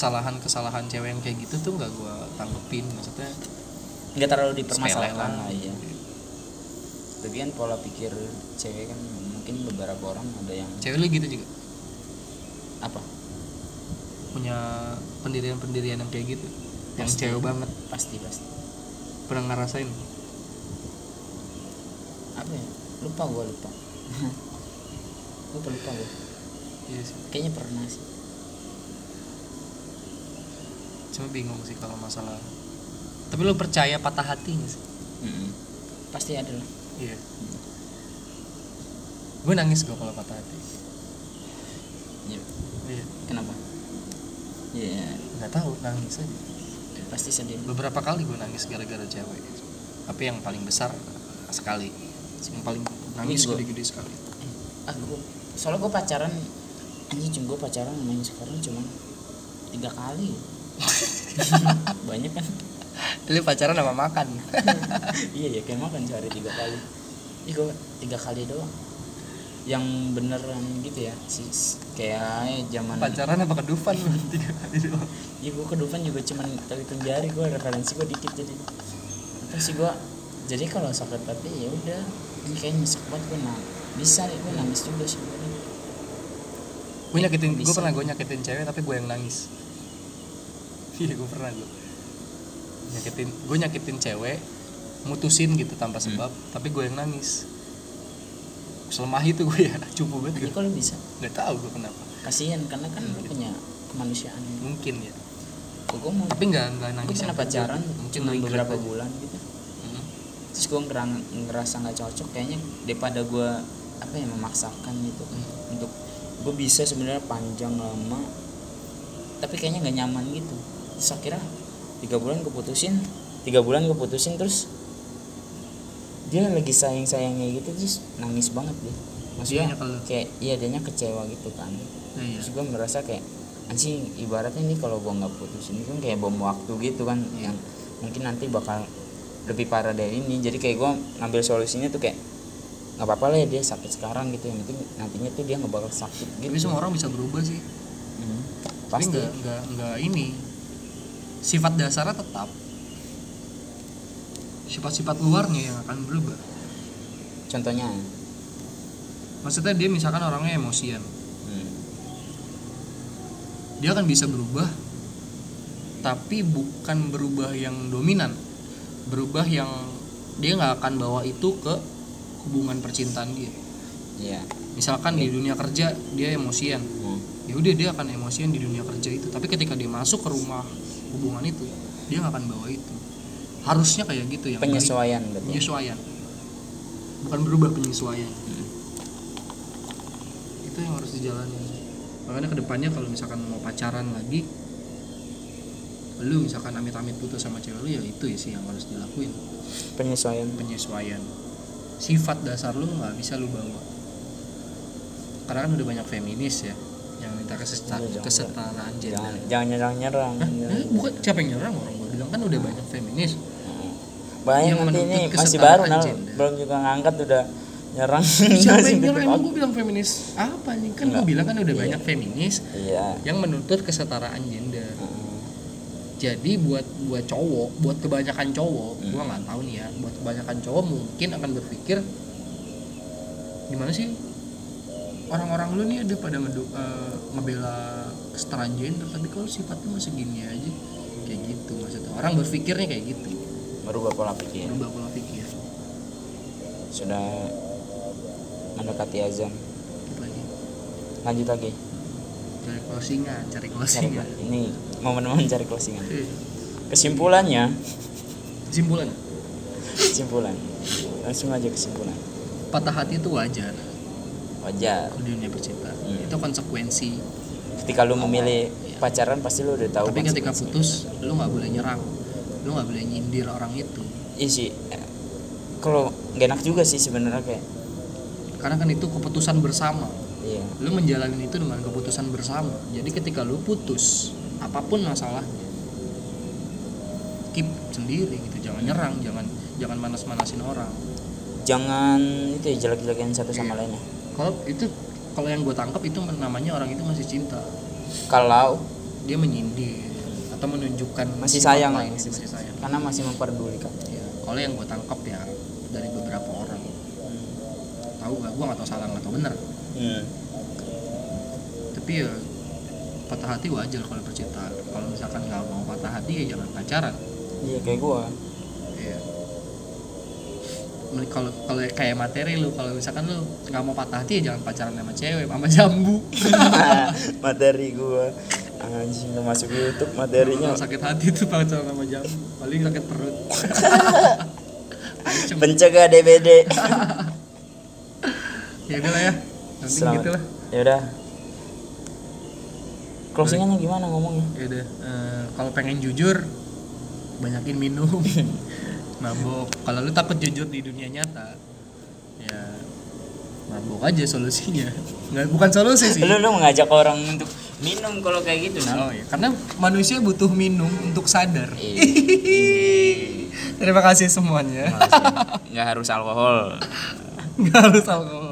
kesalahan-kesalahan cewek yang kayak gitu tuh nggak gue tanggepin maksudnya nggak terlalu dipermasalahkan lah iya. Tapi kan pola pikir cewek kan mungkin beberapa orang ada yang cewek lu gitu juga? Apa? Punya pendirian-pendirian yang kayak gitu? Yang Pasti. cewek banget? Pasti pasti. Pernah ngerasain? Apa ya? Lupa gua lupa. Lupa lupa gua. Iya sih. Kayaknya pernah sih cuma bingung sih kalau masalah. Tapi lu percaya patah hati nggak sih. Mm-mm. pasti ada lah. Iya. Gue nangis gue kalau patah hati. Iya. iya. Kenapa? Iya. Nggak tahu nangis aja. Pasti sedih. Beberapa kali gue nangis gara-gara cewek. Tapi yang paling besar sekali. Yang paling nangis Gua- gede-gede sekali. Aku soalnya gue pacaran anjing gue pacaran yang sekarang cuma tiga kali banyak kan? Lu pacaran sama makan. Iya ya kayak makan sehari tiga kali. Ih tiga kali doang. Yang beneran gitu ya si kayak zaman pacaran apa kedufan lu tiga kali doang. Ya gue ke Dufan juga cuman tali jari gue referensi gue dikit jadi. Terus sih gue jadi kalau sakit hati ya udah. Ini kayaknya nyesek banget gue nang bisa nih gue nangis juga sih. Gue nyakitin gue pernah gue nyakitin cewek tapi gue yang nangis iya gue pernah gue nyakitin gue nyakitin cewek mutusin gitu tanpa Hmm. sebab tapi gue yang nangis. Selemah itu gue ya cukup banget. Gue kalau bisa? Nggak tahu gue kenapa. Kasihan karena kan lu punya kemanusiaan. Mungkin ya. Gue mau tapi nggak nggak gue nangis pernah yang pacaran mungkin cuma regret beberapa aja. bulan gitu. Hmm. terus gue ngerasa nggak cocok kayaknya daripada gue apa ya memaksakan gitu. Hmm. untuk gue bisa sebenarnya panjang lama tapi kayaknya nggak nyaman gitu terus akhirnya tiga bulan gue putusin tiga bulan gue putusin terus dia lagi sayang sayangnya gitu terus nangis banget dia. Maksudnya kalau- kayak iya dianya kecewa gitu kan. Nah, iya. terus gue merasa kayak anjing ibaratnya ini kalau gue nggak putus ini kan kayak bom waktu gitu kan yang mungkin nanti bakal lebih parah dari ini. Jadi kayak gue ngambil solusinya tuh kayak nggak apa-apa lah ya dia sakit sekarang gitu. Yang penting nantinya tuh dia nggak bakal sakit gitu. tapi semua orang bisa berubah sih. Hmm. pasti. nggak nggak ini sifat dasarnya tetap. Sifat-sifat luarnya yang akan berubah. Contohnya? Maksudnya dia misalkan orangnya emosian. Hmm. dia akan bisa berubah tapi bukan berubah yang dominan. Berubah yang dia nggak akan bawa itu ke hubungan percintaan dia. Iya. Misalkan di dunia kerja dia emosian. Hmm. ya udah dia akan emosian di dunia kerja itu. Tapi ketika dia masuk ke rumah hubungan itu dia nggak akan bawa itu. Harusnya kayak gitu yang penyesuaian baik. berarti penyesuaian. Bukan berubah penyesuaian. Hmm. itu yang harus dijalani makanya ke depannya kalau misalkan mau pacaran lagi lu misalkan amit-amit putus sama cewek lu ya itu ya sih yang harus dilakuin. Penyesuaian. Penyesuaian. Sifat dasar lu nggak bisa lu bawa. Karena kan udah banyak feminis ya yang minta Iya, jangan. kesetaraan jangan gender. Jangan nyerang nyerang. Hah? Eh, bukan siapa yang nyerang? Orang gua bilang kan udah banyak feminis. Banyak Yang nanti menuntut ini masih kesetaraan baru gender. belum juga ngangkat udah nyerang. Siapa yang nyerang? tetep emang gue bilang feminis apa nih? Kan gue bilang kan udah Iya. banyak feminis iya. yang menuntut kesetaraan gender. Heeh. jadi buat buat cowok buat kebanyakan cowok Hmm. gua nggak tahu nih ya buat kebanyakan cowok mungkin akan berpikir gimana sih orang-orang lu nih ada pada ngedu- eh, ngebela kesetaraan gender tapi kalau sifatnya masih gini aja. Kayak gitu maksudnya. Orang berpikirnya kayak gitu. Merubah pola pikir. Berubah pola pikir. Sudah mendekati azan. Lagi. Lanjut lagi. Cari closingan cari cari closingan. ini momen-momen cari closingan. Eh, kesimpulannya kesimpulan? kesimpulan. Langsung aja kesimpulan. Patah hati itu wajar wajar. Di dunia percintaan. Hmm. itu konsekuensi. Ketika lu memilih pacaran pasti lu udah tahu tapi ketika putus lu nggak boleh nyerang. Lu nggak boleh nyindir orang itu. Iya sih. Kalau gak enak juga sih sebenarnya kayak. Karena kan itu keputusan bersama. Iya. Lu menjalani itu dengan keputusan bersama. Jadi ketika lu putus apa pun masalahnya keep sendiri gitu. Jangan nyerang jangan jangan manas-manasin orang. Jangan itu ya jelek-jelekin satu sama Iya. lainnya kalau itu kalau yang gue tangkap itu namanya orang itu masih cinta. Kalau? Dia menyindir atau menunjukkan Masih sayang lah, masih- masih sayang. Karena masih memperdulikan ya kalau yang gue tangkap ya dari beberapa orang. Tahu gak gue nggak tahu salah tahu benar. Hmm. tapi ya patah hati wajar kalau percintaan. Kalau misalkan nggak mau patah hati ya jangan pacaran. Iya kayak. Mending Kalau kalau kayak materi lu kalau misalkan lu nggak mau patah hati ya jangan pacaran sama cewek sama jambu. materi gua anjing udah masuk YouTube materinya Kalau sakit hati tuh pacaran sama jambu. Paling sakit perut. Pencegah DBD ya udah lah ya. Nanti Selamat. gitu lah. ya udah closingannya gimana ngomongnya Ya udah. eh, kalau pengen jujur banyakin minum. Mabok. Kalau lu takut jujur di dunia nyata ya mabok aja solusinya. Nggak bukan solusi sih. lu lu mengajak orang untuk minum kalau kayak gitu nah Oh iya, karena manusia butuh minum untuk sadar. Iya. Terima kasih semuanya. nggak harus alkohol Nggak harus alkohol.